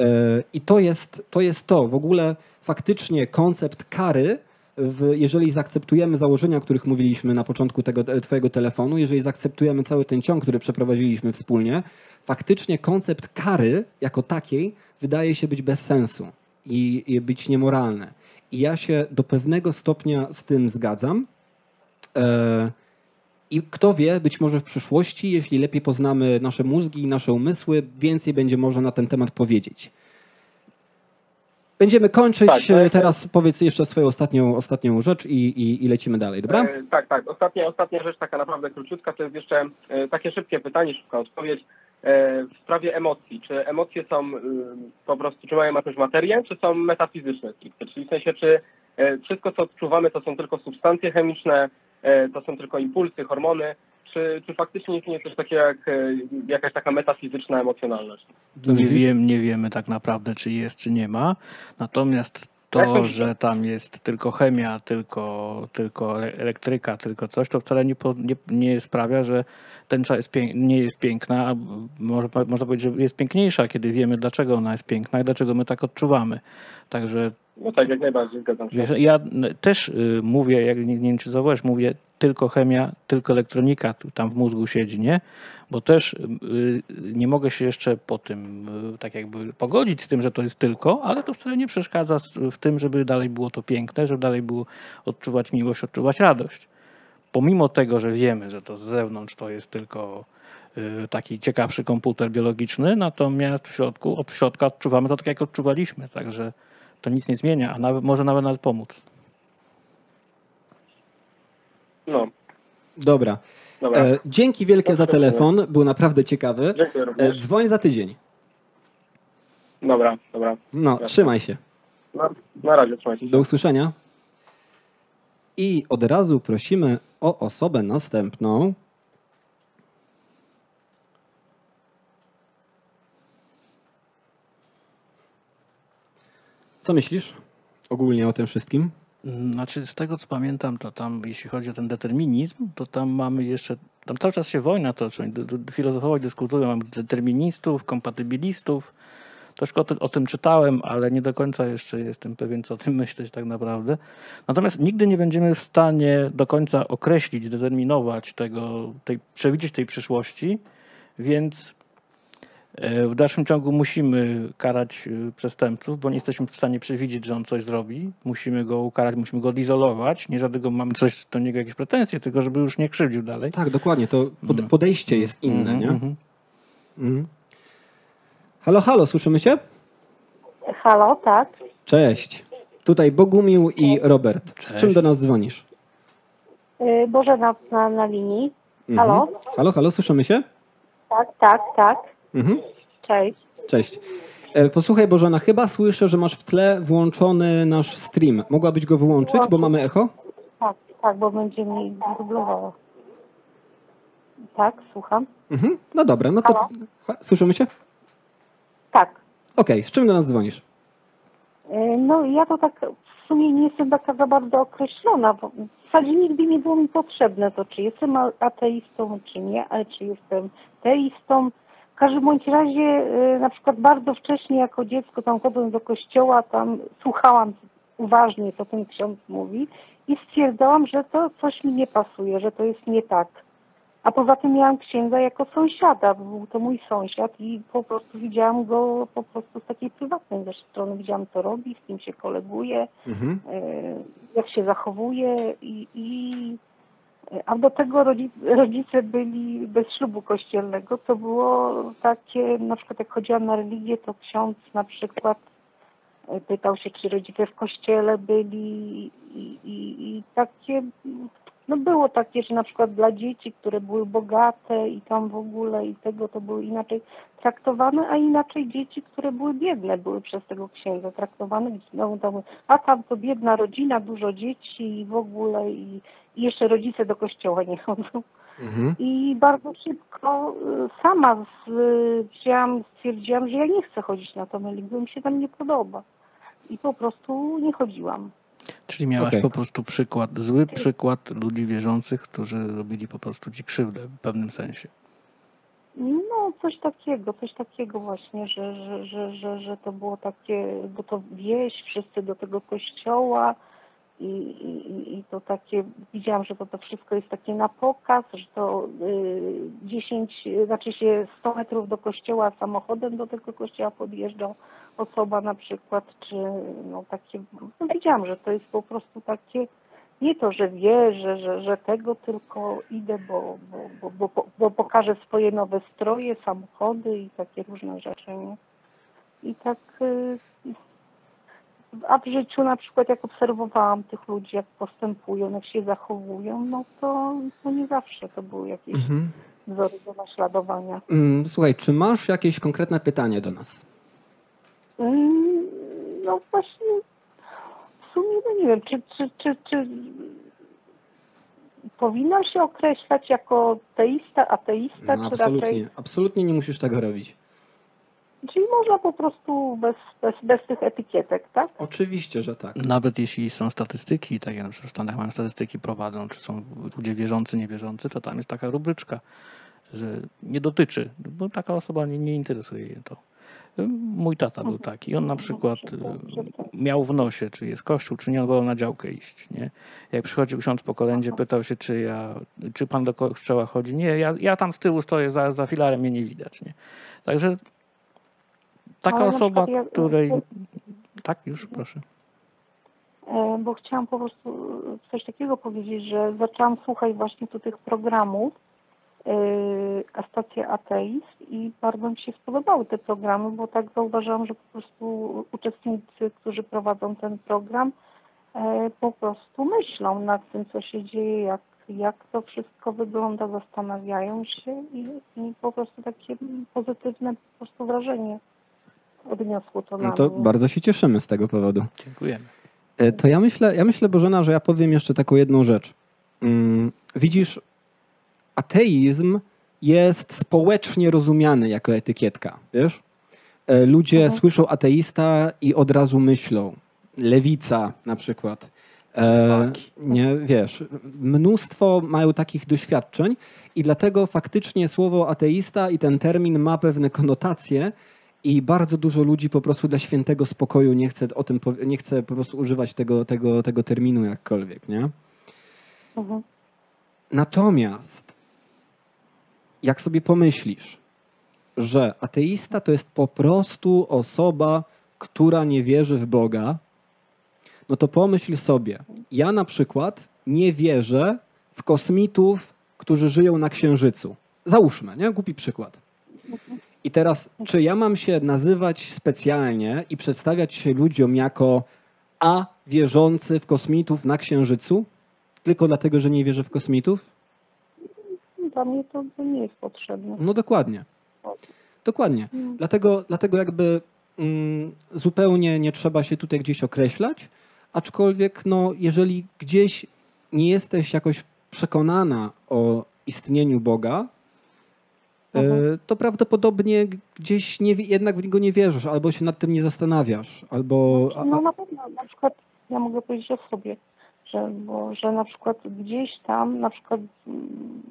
E, I to jest, to jest to. W ogóle faktycznie koncept kary, w, jeżeli zaakceptujemy założenia, o których mówiliśmy na początku tego e, twojego telefonu, jeżeli zaakceptujemy cały ten ciąg, który przeprowadziliśmy wspólnie, faktycznie koncept kary jako takiej wydaje się być bez sensu i, i być niemoralny. I ja się do pewnego stopnia z tym zgadzam. E, I kto wie, być może w przyszłości, jeśli lepiej poznamy nasze mózgi i nasze umysły, więcej będzie można na ten temat powiedzieć. Będziemy kończyć. Tak, tak. Teraz powiedz jeszcze swoją ostatnią, ostatnią rzecz i, i, i lecimy dalej, dobra? E, tak, tak. Ostatnia, ostatnia rzecz, taka naprawdę króciutka, to jest jeszcze e, takie szybkie pytanie, szybka odpowiedź. E, w sprawie emocji. Czy emocje są e, po prostu, czy mają jakąś materię, czy są metafizyczne stricte? Czyli w sensie, czy e, wszystko, co odczuwamy, to są tylko substancje chemiczne, e, to są tylko impulsy, hormony, czy, czy faktycznie istnieje coś takiego jak e, jakaś taka metafizyczna emocjonalność? Nie, wiem, nie wiemy tak naprawdę, czy jest, czy nie ma. Natomiast to, że tam jest tylko chemia, tylko, tylko ele- elektryka, tylko coś, to wcale nie, po, nie, nie sprawia, że tęcza jest pięk, nie jest piękna, a może, można powiedzieć, że jest piękniejsza, kiedy wiemy, dlaczego ona jest piękna i dlaczego my tak odczuwamy. Także No tak, jak najbardziej zgadzam się. Wiesz, ja też y, mówię, jak nie, nie wiem czy zauważysz, mówię tylko chemia, tylko elektronika tu, tam w mózgu siedzi, nie? Bo też y, nie mogę się jeszcze po tym y, tak jakby pogodzić z tym, że to jest tylko, ale to wcale nie przeszkadza w tym, żeby dalej było to piękne, żeby dalej było odczuwać miłość, odczuwać radość. Pomimo tego, że wiemy, że to z zewnątrz to jest tylko y, taki ciekawszy komputer biologiczny, natomiast w środku, od środka odczuwamy to tak, jak odczuwaliśmy, także to nic nie zmienia, a nawet, może nawet nawet pomóc. No, Dobra. dobra. E, dzięki wielkie za telefon, był naprawdę ciekawy. Dziękuję E, dzwoń za tydzień. Dobra, dobra. No, Jasne. trzymaj się. Na, na razie, trzymajcie się. Do usłyszenia. I od razu prosimy o osobę następną. Co myślisz ogólnie o tym wszystkim? Znaczy, z tego co pamiętam, to tam, jeśli chodzi o ten determinizm, to tam mamy jeszcze, tam cały czas się wojna toczy. Filozofowie dyskutują, mamy deterministów, kompatybilistów. Troszkę o, ty, o tym czytałem, ale nie do końca jeszcze jestem pewien, co o tym myśleć tak naprawdę. Natomiast nigdy nie będziemy w stanie do końca określić, determinować tego, tej, przewidzieć tej przyszłości, więc w dalszym ciągu musimy karać e, przestępców, bo nie jesteśmy w stanie przewidzieć, że on coś zrobi. Musimy go ukarać, musimy go odizolować. Nie dlatego mamy coś do niego jakieś pretensje, tylko żeby już nie krzywdził dalej. Tak, dokładnie. To Mhm. podejście jest inne, Mhm, nie? mhm. Mhm. Halo, halo, słyszymy cię? Halo, tak. Cześć. Tutaj Bogumił i Robert. Z Cześć. czym do nas dzwonisz? Y, Bożena na, na linii. Mhm. Halo? Halo, halo, słyszymy się? Tak, tak, tak. Mhm. Cześć. Cześć. E, Posłuchaj Bożena, chyba słyszę, że masz w tle włączony nasz stream. Mogłabyś go wyłączyć, bo mamy echo? Tak, tak, bo będzie mi dublowało. Tak, słucham. Mhm. No dobra, no to... Halo? Ha, Słyszymy się? Tak. Okej, z czym do nas dzwonisz? Y, No ja to tak w sumie nie jestem taka za bardzo określona, bo w zasadzie nigdy nie było mi potrzebne to, czy jestem ateistą, czy nie, ale czy jestem teistą. W każdym bądź razie y, na przykład bardzo wcześnie jako dziecko tam chodząc do kościoła, tam słuchałam uważnie, co ten ksiądz mówi i stwierdzałam, że to coś mi nie pasuje, że to jest nie tak. A poza tym miałam księdza jako sąsiada, bo był to mój sąsiad i po prostu widziałam go po prostu z takiej prywatnej też strony. Widziałam, co robi, z kim się koleguje, Mhm. e, jak się zachowuje i, i a do tego rodzice, byli bez ślubu kościelnego. To było takie, na przykład jak chodziłam na religię, to ksiądz na przykład e, pytał się, czy rodzice w kościele byli i, i, i takie, no było takie, że na przykład dla dzieci, które były bogate i tam w ogóle i tego to były inaczej traktowane, a inaczej dzieci, które były biedne, były przez tego księdza traktowane, znowu tam, a tam to biedna rodzina, dużo dzieci i w ogóle i, i jeszcze rodzice do kościoła nie chodzą. Mhm. I bardzo szybko y, sama z, wzięłam, stwierdziłam, że ja nie chcę chodzić na tą religię, bo mi się tam nie podoba. I po prostu nie chodziłam. Czyli miałaś Okej. po prostu przykład, zły przykład ludzi wierzących, którzy robili po prostu ci krzywdę w pewnym sensie. No, coś takiego, coś takiego właśnie, że, że, że, że, że to było takie, bo to wieś, wszyscy do tego kościoła i, i, i- to takie, widziałam, że to, to wszystko jest takie na pokaz, że to y, 10, znaczy się 100 metrów do kościoła samochodem do tego kościoła podjeżdżał osoba na przykład, czy no takie, no widziałam, że to jest po prostu takie, nie to, że wierzę, że, że tego, tylko idę, bo, bo, bo, bo, bo pokażę swoje nowe stroje, samochody i takie różne rzeczy. Nie? I tak, y, a w życiu na przykład jak obserwowałam tych ludzi, jak postępują, jak się zachowują, no to, to nie zawsze to były jakieś Mhm. wzory do naśladowania. Mm, Słuchaj, czy masz jakieś konkretne pytanie do nas? Mm, No właśnie, w sumie no nie wiem, czy, czy, czy, czy powinnam się określać jako teista, ateista, No, czy raczej... absolutnie, absolutnie nie musisz tego robić. Czyli można po prostu bez, bez, bez tych etykietek, tak? Oczywiście, że tak. Nawet jeśli są statystyki, tak jak na przykład w Stanach mają statystyki prowadzą, czy są ludzie wierzący, niewierzący, to tam jest taka rubryczka, że nie dotyczy, bo taka osoba nie, nie interesuje jej to. Mój tata był taki. On na przykład y, miał w nosie, czy jest kościół, czy nie, on wolał na działkę iść. Nie? Jak przychodził ksiądz po kolędzie, pytał się, czy, ja, czy pan do kościoła chodzi. Nie, ja, ja tam z tyłu stoję za, za filarem, mnie nie widać. Nie? Także taka osoba, ja- której... Tak, już proszę. E, Bo chciałam po prostu coś takiego powiedzieć, że zaczęłam słuchać właśnie tu tych programów e, a stacja Ateist i bardzo mi się spodobały te programy, bo tak zauważyłam, że po prostu uczestnicy, którzy prowadzą ten program, e, po prostu myślą nad tym, co się dzieje, jak, jak to wszystko wygląda, zastanawiają się i, i po prostu takie pozytywne po prostu wrażenie odniosło to na No to mnie. bardzo się cieszymy z tego powodu. Dziękujemy. E, To ja myślę, ja myślę, Bożena, że ja powiem jeszcze taką jedną rzecz. Mm, Widzisz, ateizm jest społecznie rozumiany jako etykietka, wiesz? E, Ludzie Mhm. słyszą ateista i od razu myślą. Lewica na przykład. E, nie, wiesz, mnóstwo mają takich doświadczeń i dlatego faktycznie słowo ateista i ten termin ma pewne konotacje i bardzo dużo ludzi po prostu dla świętego spokoju nie chce o tym, nie chce po prostu używać tego, tego, tego terminu jakkolwiek, nie? Mhm. Natomiast jak sobie pomyślisz, że ateista to jest po prostu osoba, która nie wierzy w Boga, no to pomyśl sobie, ja na przykład nie wierzę w kosmitów, którzy żyją na Księżycu. Załóżmy, nie? Głupi przykład. I teraz, czy ja mam się nazywać specjalnie i przedstawiać się ludziom jako A wierzący w kosmitów na Księżycu? Tylko dlatego, że nie wierzę w kosmitów? Dla mnie to, nie jest potrzebne. No dokładnie. Dokładnie. Mm. Dlatego, dlatego jakby mm, zupełnie nie trzeba się tutaj gdzieś określać, aczkolwiek no, jeżeli gdzieś nie jesteś jakoś przekonana o istnieniu Boga, Mhm. to prawdopodobnie gdzieś nie, jednak w niego nie wierzysz, albo się nad tym nie zastanawiasz, albo... a- No a- na pewno, na przykład ja mogę powiedzieć o sobie, że, bo, że na przykład gdzieś tam, na przykład mm,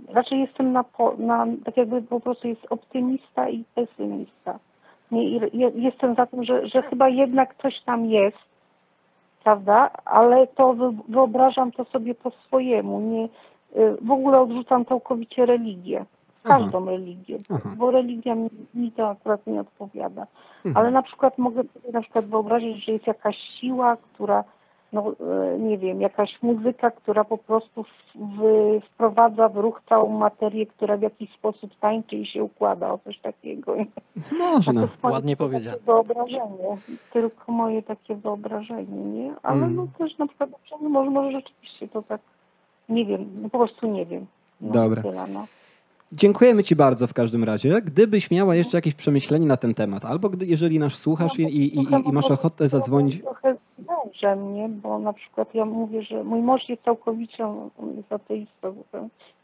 raczej jestem na, na tak jakby po prostu jest optymista i pesymista. Nie, jestem za tym, że, że chyba jednak coś tam jest, prawda, ale to wy, wyobrażam to sobie po swojemu, nie, y, w ogóle odrzucam całkowicie religię, Aha. każdą religię, Aha. bo religia mi, mi to akurat nie odpowiada. Mhm. Ale na przykład mogę sobie na przykład wyobrazić, że jest jakaś siła, która, no e, nie wiem, jakaś muzyka, która po prostu w, w, wprowadza w ruch całą materię, która w jakiś sposób tańczy i się układa o coś takiego. Można. To Ładnie takie powiedziane. Wyobrażenie, tylko moje takie wyobrażenie, nie? Ale Mm. no też na przykład no, może, może rzeczywiście to tak, nie wiem, no po prostu nie wiem. No, Dobra. Tyle, no. Dziękujemy Ci bardzo w każdym razie. Gdybyś miała jeszcze jakieś przemyślenie na ten temat, albo gdy, jeżeli nas słuchasz i, i, i, i masz ochotę zadzwonić... Trochę zwiąże mnie, bo na przykład ja mówię, że mój mąż jest całkowicie, jest ateistą, bo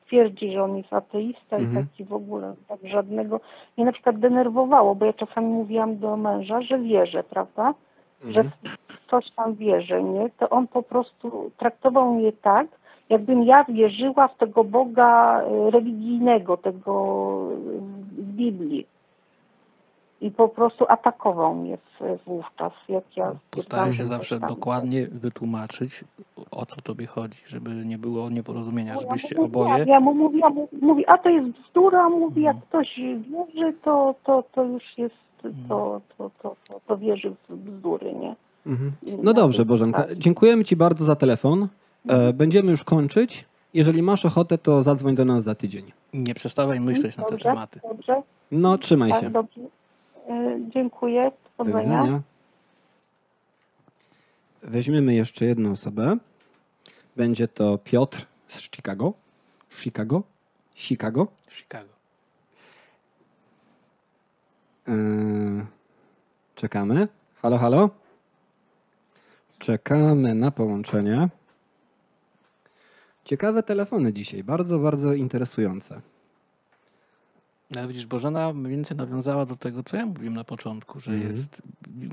twierdzi, że on jest ateista Mhm. i taki w ogóle tak żadnego. Mnie na przykład denerwowało, bo ja czasami mówiłam do męża, że wierzę, prawda? Że Mhm. w coś tam wierzę, nie? To on po prostu traktował mnie tak, jakbym ja wierzyła w tego Boga e, religijnego, tego e, z Biblii. I po prostu atakował mnie wówczas, jak ja... Postaram się zawsze tam. dokładnie wytłumaczyć, o co tobie chodzi, żeby nie było nieporozumienia, No, ja żebyście mu oboje... Ja mu mówiłam, mówi, a to jest bzdura, mówi, jak Mhm. ktoś wierzy, to, to, to już jest, Mhm. to, to, to, to, to wierzy w bzdury, nie? Mhm. No dobrze, Bożenka. zasadzie. Dziękujemy Ci bardzo za telefon. E, będziemy już kończyć. Jeżeli masz ochotę, to zadzwoń do nas za tydzień. Nie przestawaj myśleć na te Dobrze, tematy. Dobrze, No, trzymaj tak, się. dobrze. E, Dziękuję, Do widzenia. Weźmiemy jeszcze jedną osobę. Będzie to Piotr z Chicago. Chicago? Chicago. Chicago. Yy, czekamy. Halo, halo. Czekamy na połączenie. Ciekawe telefony dzisiaj, bardzo, bardzo interesujące. No, Ale widzisz, Bożena mniej więcej nawiązała do tego, co ja mówiłem na początku, że Mhm. jest,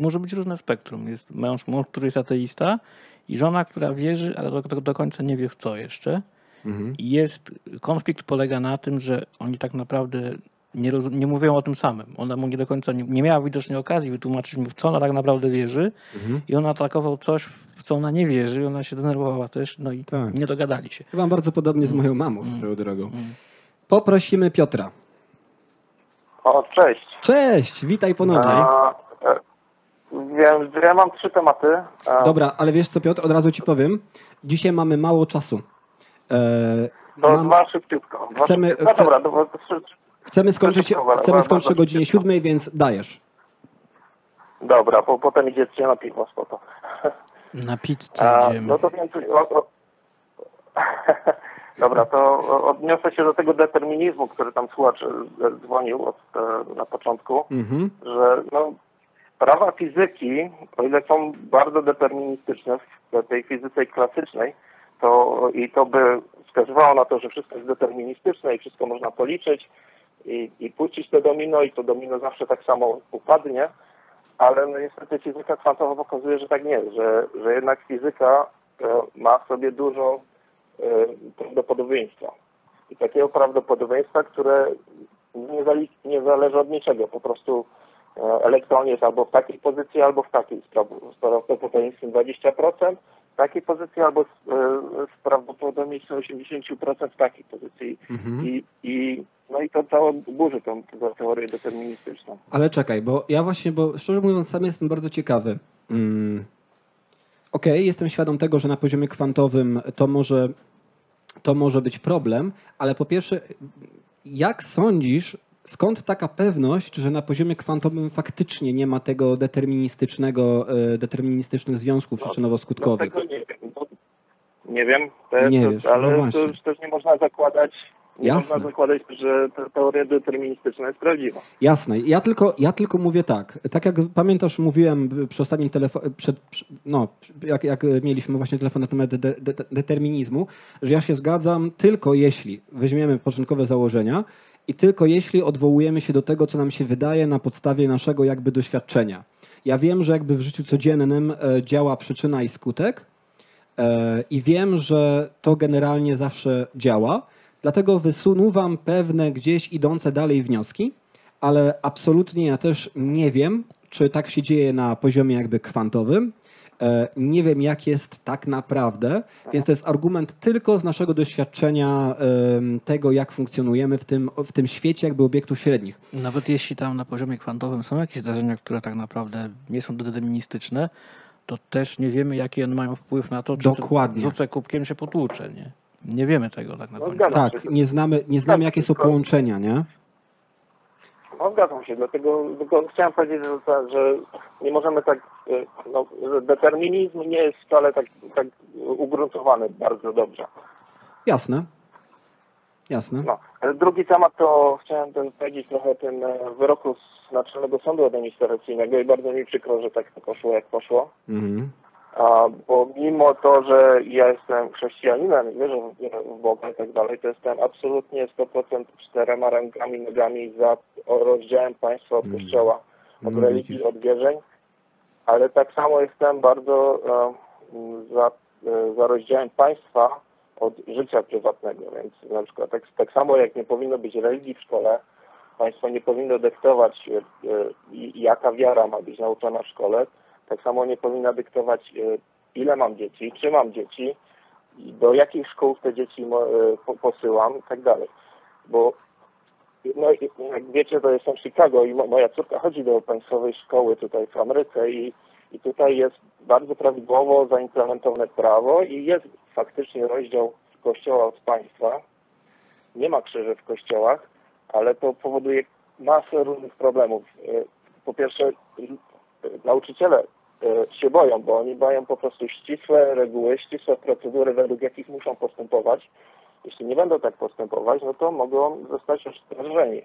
może być różne spektrum. Jest mąż, mąż, który jest ateista i żona, która wierzy, ale do, do, do końca nie wie w co jeszcze. Mhm. I jest, konflikt polega na tym, że oni tak naprawdę nie, roz, nie mówią o tym samym. Ona mu nie do końca, nie, nie miała widocznie okazji wytłumaczyć mu, w co ona tak naprawdę wierzy Mhm. i on atakował coś, w co ona nie wierzy i ona się denerwowała też, no i Tak. nie dogadali się. Chyba bardzo podobnie z moją mamą Mm. swoją drogą. Mm. Poprosimy Piotra. O, cześć. Cześć, witaj ponownie. A, e, wiem, że ja mam trzy tematy. A, Dobra, ale wiesz co Piotr, od razu ci powiem. Dzisiaj mamy mało czasu. E, To mam, dwa szybciutko. Dwa Chcemy- szybciutko. No chce- dobra, to, to, trzy- chcemy skończyć, chcemy skończyć o godzinie szybko. siódmej, więc dajesz. dobra, po, potem idziecie na piwo, spoko. Na pizzę A, idziemy. no to więc... O, o, dobra, to odniosę się do tego determinizmu, który tam słuchacz e, dzwonił od, e, na początku. Mhm. że no, prawa fizyki, o ile są bardzo deterministyczne w tej fizyce klasycznej, to i to by wskazywało na to, że wszystko jest deterministyczne i wszystko można policzyć i, i puścić to domino i to domino zawsze tak samo upadnie, ale no niestety fizyka kwantowa pokazuje, że tak nie jest, że, że jednak fizyka e, ma w sobie dużo e, prawdopodobieństwa. I takiego prawdopodobieństwa, które nie, zali, nie zależy od niczego. Po prostu e, elektron jest albo w takiej pozycji, albo w takiej. Z praw- z prawdopodobieństwem 20%, w takiej pozycji, albo z, z prawdopodobieństwem 80% w takiej pozycji. Mhm. I, i, no i to całe burzy tą, tą teorię deterministyczną. Ale czekaj, bo ja właśnie, bo szczerze mówiąc, sam jestem bardzo ciekawy. Mm. Okej, jestem świadom tego, że na poziomie kwantowym to może, to może być problem, ale po pierwsze, jak sądzisz, skąd taka pewność, że na poziomie kwantowym faktycznie nie ma tego deterministycznego, e, deterministycznych związków No, przyczynowo-skutkowych? No, nie wiem. Nie wiem, też, Nie wiesz, no ale właśnie. to już też nie można zakładać, Jasne. można zakładać, że ta teoria deterministyczna jest prawdziwa. Jasne. Ja tylko, ja tylko mówię tak. Tak jak pamiętasz, mówiłem przy ostatnim telefonie, no, jak, jak mieliśmy właśnie telefon na temat de, de, determinizmu, że ja się zgadzam tylko jeśli weźmiemy początkowe założenia i tylko jeśli odwołujemy się do tego, co nam się wydaje na podstawie naszego jakby doświadczenia. Ja wiem, że jakby w życiu codziennym e, działa przyczyna i skutek e, i wiem, że to generalnie zawsze działa. Dlatego wysunuwam pewne gdzieś idące dalej wnioski, ale absolutnie ja też nie wiem, czy tak się dzieje na poziomie jakby kwantowym. E, Nie wiem, jak jest tak naprawdę, więc to jest argument tylko z naszego doświadczenia tego, jak funkcjonujemy w tym, w tym świecie jakby obiektów średnich. Nawet jeśli tam na poziomie kwantowym są jakieś zdarzenia, które tak naprawdę nie są deterministyczne, to też nie wiemy, jaki one mają wpływ na to, czy Dokładnie. rzucę kubkiem się potłucze, nie? Nie wiemy tego tak na No Tak, się. nie znamy, nie znamy jakie są połączenia, nie? No zgadzam się, dlatego tylko chciałem powiedzieć, że, że nie możemy tak, y, no, że determinizm nie jest wcale tak, tak ugruntowany bardzo dobrze. Jasne. Jasne. No. Ale Drugi temat to chciałem ten powiedzieć trochę o tym e, wyroku z Naczelnego Sądu Administracyjnego i bardzo mi przykro, że tak to poszło jak poszło. Mhm. Bo mimo to, że ja jestem chrześcijaninem wierzę w- Boga i tak dalej, to jestem absolutnie 100% czterema rękami, nogami za rozdziałem państwa od Mm. kościoła, od No, religii, widzisz. od wierzeń, ale tak samo jestem bardzo e, za, e, za rozdziałem państwa od życia prywatnego, więc na przykład tak, tak samo jak nie powinno być religii w szkole, państwo nie powinno dyktować, e, jaka wiara ma być nauczana w szkole, tak samo nie powinna dyktować, e, ile mam dzieci, czy mam dzieci, do jakich szkół te dzieci e, po- posyłam i tak dalej. Bo no, jak wiecie, to jestem w Chicago i mo- moja córka chodzi do państwowej szkoły tutaj w Ameryce i, i tutaj jest bardzo prawidłowo zaimplementowane prawo i jest faktycznie rozdział kościoła od państwa. Nie ma krzyży w kościołach, ale to powoduje masę różnych problemów. E, Po pierwsze, nauczyciele się boją, bo oni mają po prostu ścisłe reguły, ścisłe procedury, według jakich muszą postępować. Jeśli nie będą tak postępować, no to mogą zostać oskarżeni.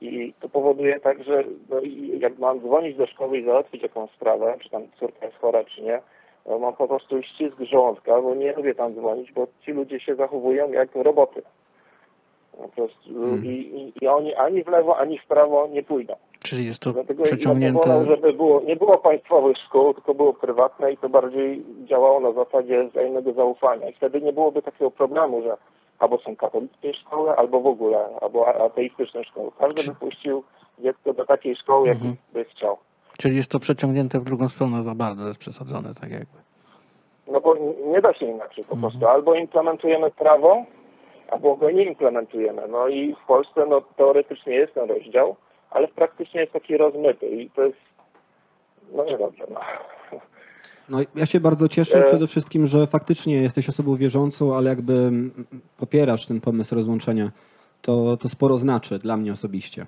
I to powoduje tak, że no, jak mam dzwonić do szkoły i załatwić jakąś sprawę, czy tam córka jest chora, czy nie, no, mam po prostu ścisk żołądka, bo nie lubię tam dzwonić, bo ci ludzie się zachowują jak roboty. Po prostu Mhm. i, i, i oni ani w lewo, ani w prawo nie pójdą. Czyli jest to Dlatego ja przeciągnięte... wolał, żeby było, nie było państwowych szkół, tylko było prywatne i to bardziej działało na zasadzie wzajemnego zaufania. I wtedy nie byłoby takiego problemu, że albo są katolickie szkoły, albo w ogóle, albo ateistyczne szkoły. Każdy by puścił dziecko do takiej szkoły, Mhm. by chciał. Czyli jest to przeciągnięte w drugą stronę za bardzo, jest przesadzone tak jakby. No bo nie da się inaczej po Mhm. prostu. Albo implementujemy prawo, albo go nie implementujemy. No i w Polsce no, teoretycznie jest ten rozdział, ale praktycznie jest taki rozmyty i to jest no niedobrze. No. No, ja się bardzo cieszę E- przede wszystkim, że faktycznie jesteś osobą wierzącą, ale jakby mm, popierasz ten pomysł rozłączenia. To, to sporo znaczy dla mnie osobiście.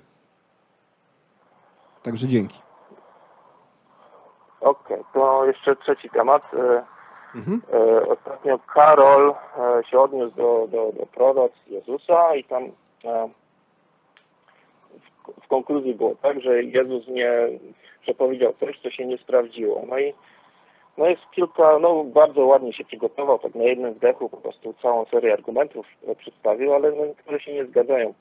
Także dzięki. Okej, to jeszcze trzeci temat. E, Mhm. e, Ostatnio Karol się odniósł do, do, do proroc Jezusa i tam w, konkluzji było tak, że Jezus nie przepowiedział coś, co się nie sprawdziło. No i no jest kilka, no bardzo ładnie się przygotował, tak na jednym wdechu po prostu całą serię argumentów przedstawił, ale no, niektóre się nie zgadzają.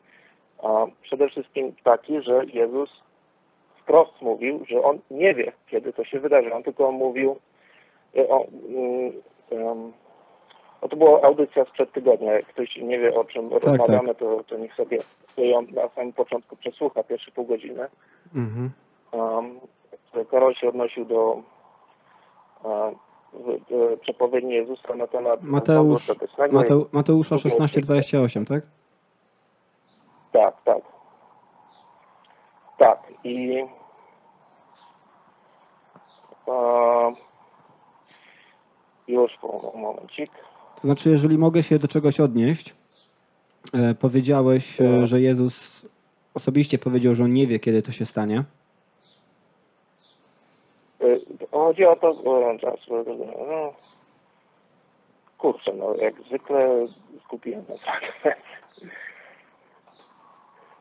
A przede wszystkim taki, że Jezus wprost mówił, że on nie wie, kiedy to się wydarzy. On tylko mówił, e, o, mm, em, o, to była audycja sprzed tygodnia. Jak ktoś nie wie, o czym rozmawiamy, To, to niech sobie ją na samym początku przesłucha, pierwsze pół godziny. Mhm. Um, Karol się odnosił do um, przepowiedni Jezusa na temat Mateusz-. Mateu, Mateusza 16,28, tak? Tak, tak. Tak. I e, już po momencik. To znaczy, jeżeli mogę się do czegoś odnieść, e, powiedziałeś, e, No. że Jezus osobiście powiedział, że on nie wie, kiedy to się stanie. Y, Chodzi o to, czas, no, kurczę, no jak zwykle skupiłem na fragment.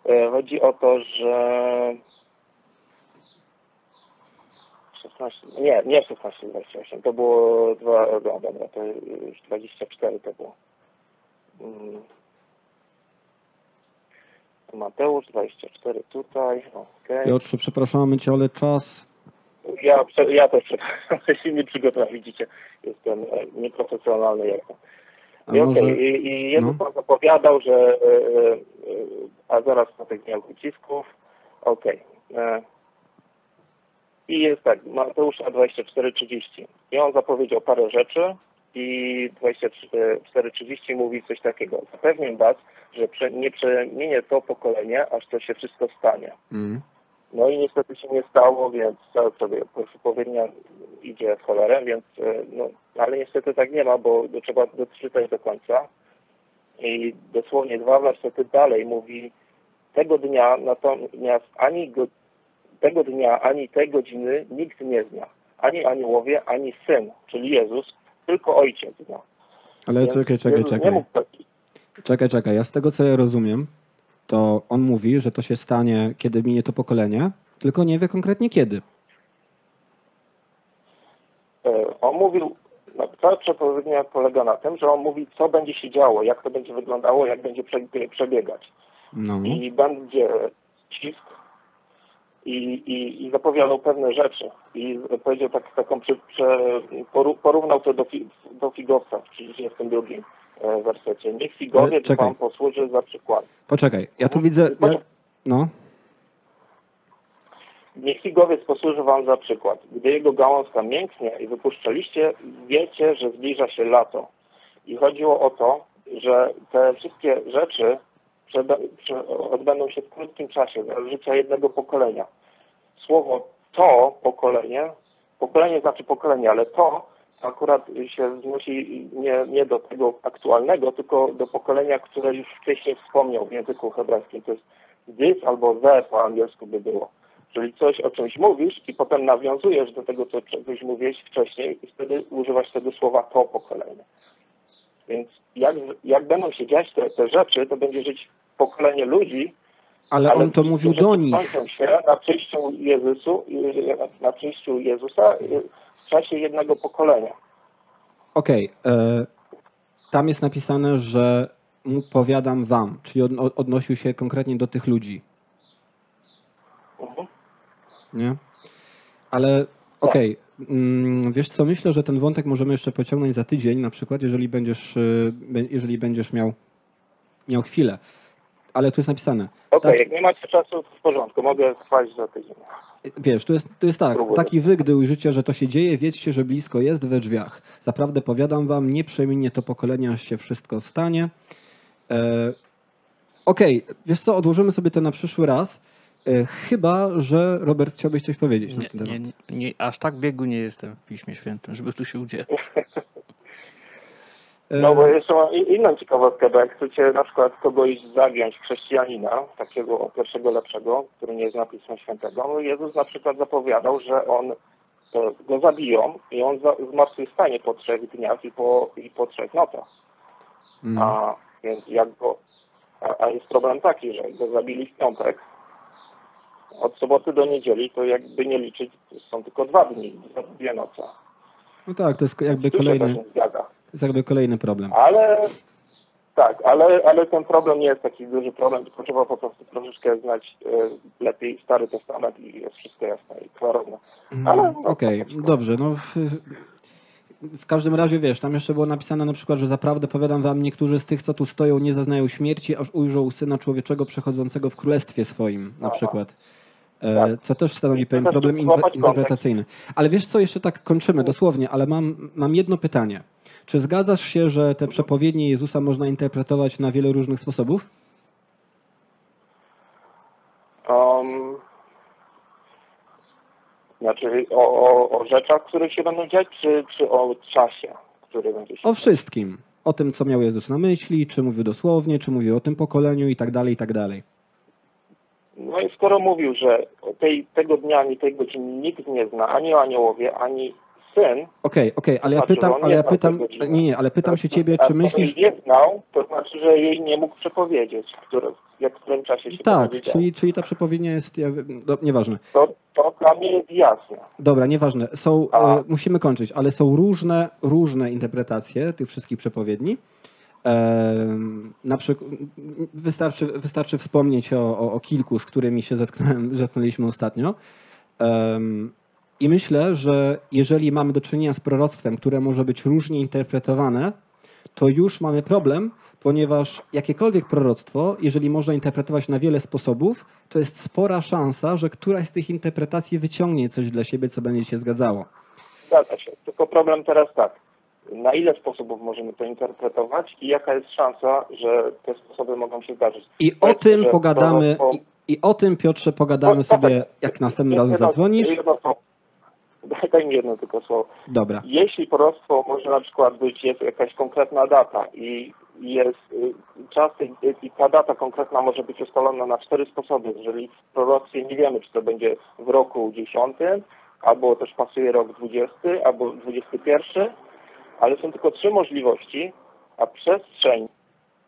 Y, Chodzi o to, że 16, nie, nie 16, 28, to było dwa, no dobra, to już 24 to było. Mm. Mateusz 24 tutaj, okej. Piotrze, przepraszamy cię, ale czas. Ja, ja też przepraszam, się nie przygotowałem, widzicie, jestem e, nieprofesjonalny jak to. A I, może... i, i Jezus no. no. zapowiadał, że e, e, a zaraz po tych dniach ucisków, okej. e, I jest tak, Mateusza 24:30. I on zapowiedział parę rzeczy i 24:30 mówi coś takiego. Zapewniam was, że nie przemienię to pokolenie, aż to się wszystko stanie. Mm. No i niestety się nie stało, więc całe sobie przepowiednia idzie w cholerę, więc e, no, ale niestety tak nie ma, bo trzeba doczytać do końca. I dosłownie dwa wersety dalej mówi tego dnia natomiast ani go, tego dnia, ani tej godziny nikt nie zna. Ani aniołowie, ani syn, czyli Jezus, tylko ojciec zna. Ale Więc czekaj, czekaj, Jezus czekaj. Czekaj, czekaj. Ja z tego, co ja rozumiem, to on mówi, że to się stanie, kiedy minie to pokolenie, tylko nie wie konkretnie kiedy. E, On mówił, no, przepowiednia polega na tym, że on mówi, co będzie się działo, jak to będzie wyglądało, jak będzie prze- przebiegać. No. I będzie cisk i, i, i zapowiadał pewne rzeczy. I powiedział tak, taką, przy, porównał to do, fi, do figowca w 32 e, wersecie. Niech figowiec wam posłuży za przykład. Poczekaj, ja tu widzę... Ja... No. Niech figowiec posłuży wam za przykład. Gdy jego gałązka mięknie i wypuszcza liście, wiecie, że zbliża się lato. I chodziło o to, że te wszystkie rzeczy odbędą się w krótkim czasie, za życia jednego pokolenia. Słowo to pokolenie, pokolenie znaczy pokolenie, ale to akurat się znosi nie, nie do tego aktualnego, tylko do pokolenia, które już wcześniej wspomniał w języku hebrajskim. To jest this albo the po angielsku by było. Czyli coś o czymś mówisz i potem nawiązujesz do tego, co czegoś mówiłeś wcześniej i wtedy używasz tego słowa to pokolenie. Więc jak, jak będą się dziać te, te rzeczy, to będzie żyć pokolenie ludzi, Ale on to mówił do nich. się na przyjściu, Jezusu, na przyjściu Jezusa w czasie jednego pokolenia. Okej. e, Tam jest napisane, że mu powiadam wam, czyli od, odnosił się konkretnie do tych ludzi, Mhm. nie? Ale okej, mm, wiesz co, myślę, że ten wątek możemy jeszcze pociągnąć za tydzień, na przykład, jeżeli będziesz, y, jeżeli będziesz miał, miał chwilę. Ale tu jest napisane, Okej, Tak. jak nie macie czasu, to w porządku, mogę trwać za tydzień. Wiesz, to jest, to jest tak, Próbuję. taki wy, gdy ujrzycie, że to się dzieje, wiedzcie, że blisko jest we drzwiach. Zaprawdę powiadam wam, nie przeminie to pokolenie, aż się wszystko stanie. E, Okej, wiesz co, odłożymy sobie to na przyszły raz. E, chyba, że Robert chciałbyś coś powiedzieć na Nie, ten temat. nie, nie, aż tak biegu nie jestem w Piśmie Świętym, żeby tu się udzielać. E, No bo jeszcze mam inną ciekawostkę, bo jak chcecie na przykład kogoś zagiąć chrześcijanina, takiego pierwszego lepszego, który nie zna Pisma Świętego, no Jezus na przykład zapowiadał, że on go zabiją i on zmartwychwstanie po trzech dniach i po, i po trzech nocach. mm, A więc jak go, a, a jest problem taki, że go zabili w piątek, od soboty do niedzieli, to jakby nie liczyć, są tylko dwa dni, dwie noce. No tak, to jest jakby kolejny, jest jakby kolejny problem. Ale tak, ale, ale ten problem nie jest taki duży problem, tylko trzeba po prostu troszeczkę znać e, lepiej Stary Testament i jest wszystko jasne i klarowne. Mm, Okej, dobrze. No w, w każdym razie wiesz, tam jeszcze było napisane na przykład, że zaprawdę powiadam wam, niektórzy z tych, co tu stoją, nie zaznają śmierci, aż ujrzą syna człowieczego przechodzącego w królestwie swoim, na Aha. przykład. E, Tak. co też stanowi pewien problem interpretacyjny. Ale wiesz co, jeszcze tak kończymy dosłownie, ale mam, mam jedno pytanie. Czy zgadzasz się, że te przepowiednie Jezusa można interpretować na wiele różnych sposobów? Um, znaczy o, o, o rzeczach, które się będą dziać, czy, czy o czasie, który będzie się O wszystkim. O tym, co miał Jezus na myśli, czy mówił dosłownie, czy mówił o tym pokoleniu i tak dalej, i tak dalej. No i skoro mówił, że tej, tego dnia ani tej godziny nikt nie zna, ani aniołowie, ani syn, Okej, okej, ale ja pytam, ale ja pytam, nie, nie, ale pytam się ciebie, czy myślisz, nie znał, to znaczy, że jej nie mógł przepowiedzieć, w którym, jak w którym czasie się tak, czyli, czyli ta przepowiednia jest, ja, no, nieważne. To, to dla mnie jest jasne. Dobra, nieważne. Są, e, musimy kończyć, ale są różne, różne interpretacje tych wszystkich przepowiedni. Em, na przykład wystarczy, wystarczy wspomnieć o, o, o kilku, z którymi się zetknąłem, zetknęliśmy ostatnio. Em, I myślę, że jeżeli mamy do czynienia z proroctwem, które może być różnie interpretowane, to już mamy problem, ponieważ jakiekolwiek proroctwo, jeżeli można interpretować na wiele sposobów, to jest spora szansa, że któraś z tych interpretacji wyciągnie coś dla siebie, co będzie się zgadzało. Zgadza się. Tylko problem teraz tak. Na ile sposobów możemy to interpretować i jaka jest szansa, że te sposoby mogą się zdarzyć? I o tym pogadamy, proroctwo- i, i o tym Piotrze pogadamy No, sobie, tak. jak następnym razem zadzwonisz. jedno. Daj, mi jedno tylko słowo. Dobra. Jeśli proroctwo może na przykład być, jest jakaś konkretna data i jest y, czas tej- i ta data konkretna może być ustalona na cztery sposoby. Jeżeli w proroctwie nie wiemy, czy to będzie w roku 10, albo też pasuje rok 20, albo 21, ale są tylko trzy możliwości, a przestrzeń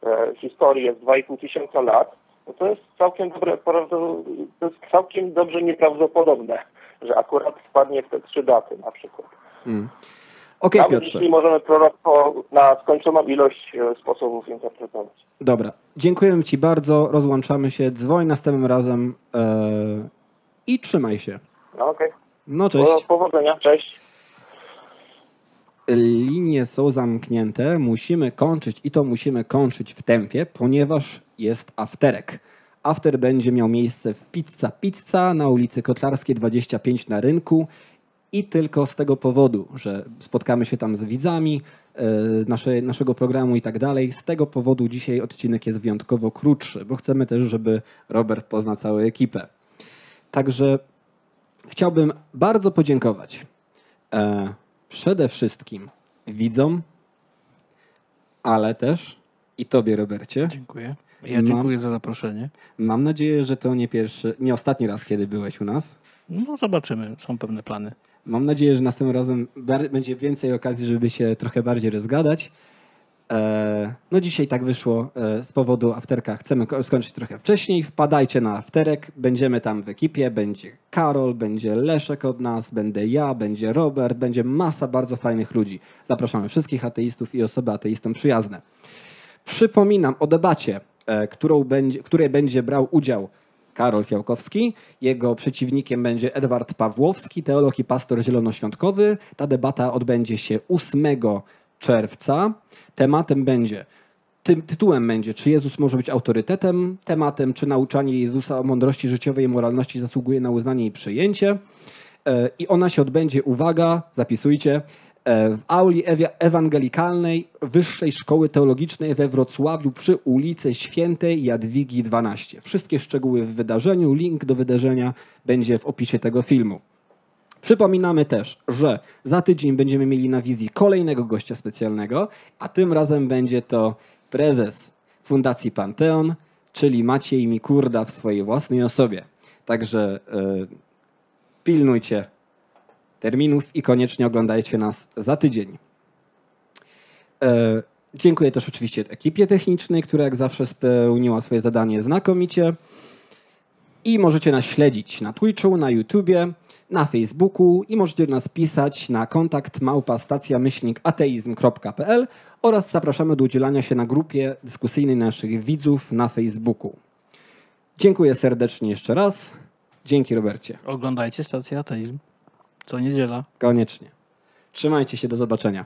e, historii jest 2,5 tysiąca lat, no to jest całkiem dobre, to jest całkiem dobrze nieprawdopodobne, że akurat wpadnie w te trzy daty na przykład. Mm. Okej, Nawet Piotrze. jeśli możemy proroctwo na skończoną ilość e, sposobów interpretować. Dobra. Dziękujemy Ci bardzo. Rozłączamy się. Dzwoń następnym razem e, i trzymaj się. No okej. No Po- cześć. Powodzenia, cześć. Linie są zamknięte. Musimy kończyć i to musimy kończyć w tempie, ponieważ jest afterek. After będzie miał miejsce w Pizza Pizza na ulicy Kotlarskiej 25 na rynku i tylko z tego powodu, że spotkamy się tam z widzami e, nasze, naszego programu i tak dalej. Z tego powodu dzisiaj odcinek jest wyjątkowo krótszy, bo chcemy też, żeby Robert poznał całą ekipę. Także chciałbym bardzo podziękować e, przede wszystkim widzom, ale też i tobie, Robercie. Dziękuję. Ja Mam- dziękuję za zaproszenie. Mam nadzieję, że to nie pierwszy, nie ostatni raz, kiedy byłeś u nas. No zobaczymy, są pewne plany. Mam nadzieję, że następnym razem będzie więcej okazji, żeby się trochę bardziej rozgadać. E, no dzisiaj tak wyszło e, z powodu afterka. Chcemy ko- skończyć trochę wcześniej. Wpadajcie na afterek. Będziemy tam w ekipie. Będzie Karol, będzie Leszek od nas, będę ja, będzie Robert, będzie masa bardzo fajnych ludzi. Zapraszamy wszystkich ateistów i osoby ateistom przyjazne. Przypominam o debacie, będzie, której będzie brał udział Karol Fiałkowski. Jego przeciwnikiem będzie Edward Pawłowski, teolog i pastor zielonoświątkowy. Ta debata odbędzie się 8 czerwca. Tematem będzie, tym tytułem będzie, czy Jezus może być autorytetem, tematem, czy nauczanie Jezusa o mądrości życiowej i moralności zasługuje na uznanie i przyjęcie. E, I ona się odbędzie, uwaga, zapisujcie, e, w auli ewangelikalnej Wyższej Szkoły Teologicznej we Wrocławiu przy ulicy Świętej Jadwigi 12. Wszystkie szczegóły w wydarzeniu, link do wydarzenia będzie w opisie tego filmu. Przypominamy też, że za tydzień będziemy mieli na wizji kolejnego gościa specjalnego, a tym razem będzie to prezes Fundacji Panteon, czyli Maciej Mikurda w swojej własnej osobie. Także e, pilnujcie terminów i koniecznie oglądajcie nas za tydzień. E, dziękuję też oczywiście ekipie technicznej, która jak zawsze spełniła swoje zadanie znakomicie. I możecie nas śledzić na Twitchu, na YouTubie, na Facebooku i możecie nas pisać na kontakt małpa stacja myślnik ateizm.pl oraz zapraszamy do udzielania się na grupie dyskusyjnej naszych widzów na Facebooku. Dziękuję serdecznie jeszcze raz. Dzięki Robercie. Oglądajcie stację Ateizm. Co niedziela. Koniecznie. Trzymajcie się, do zobaczenia.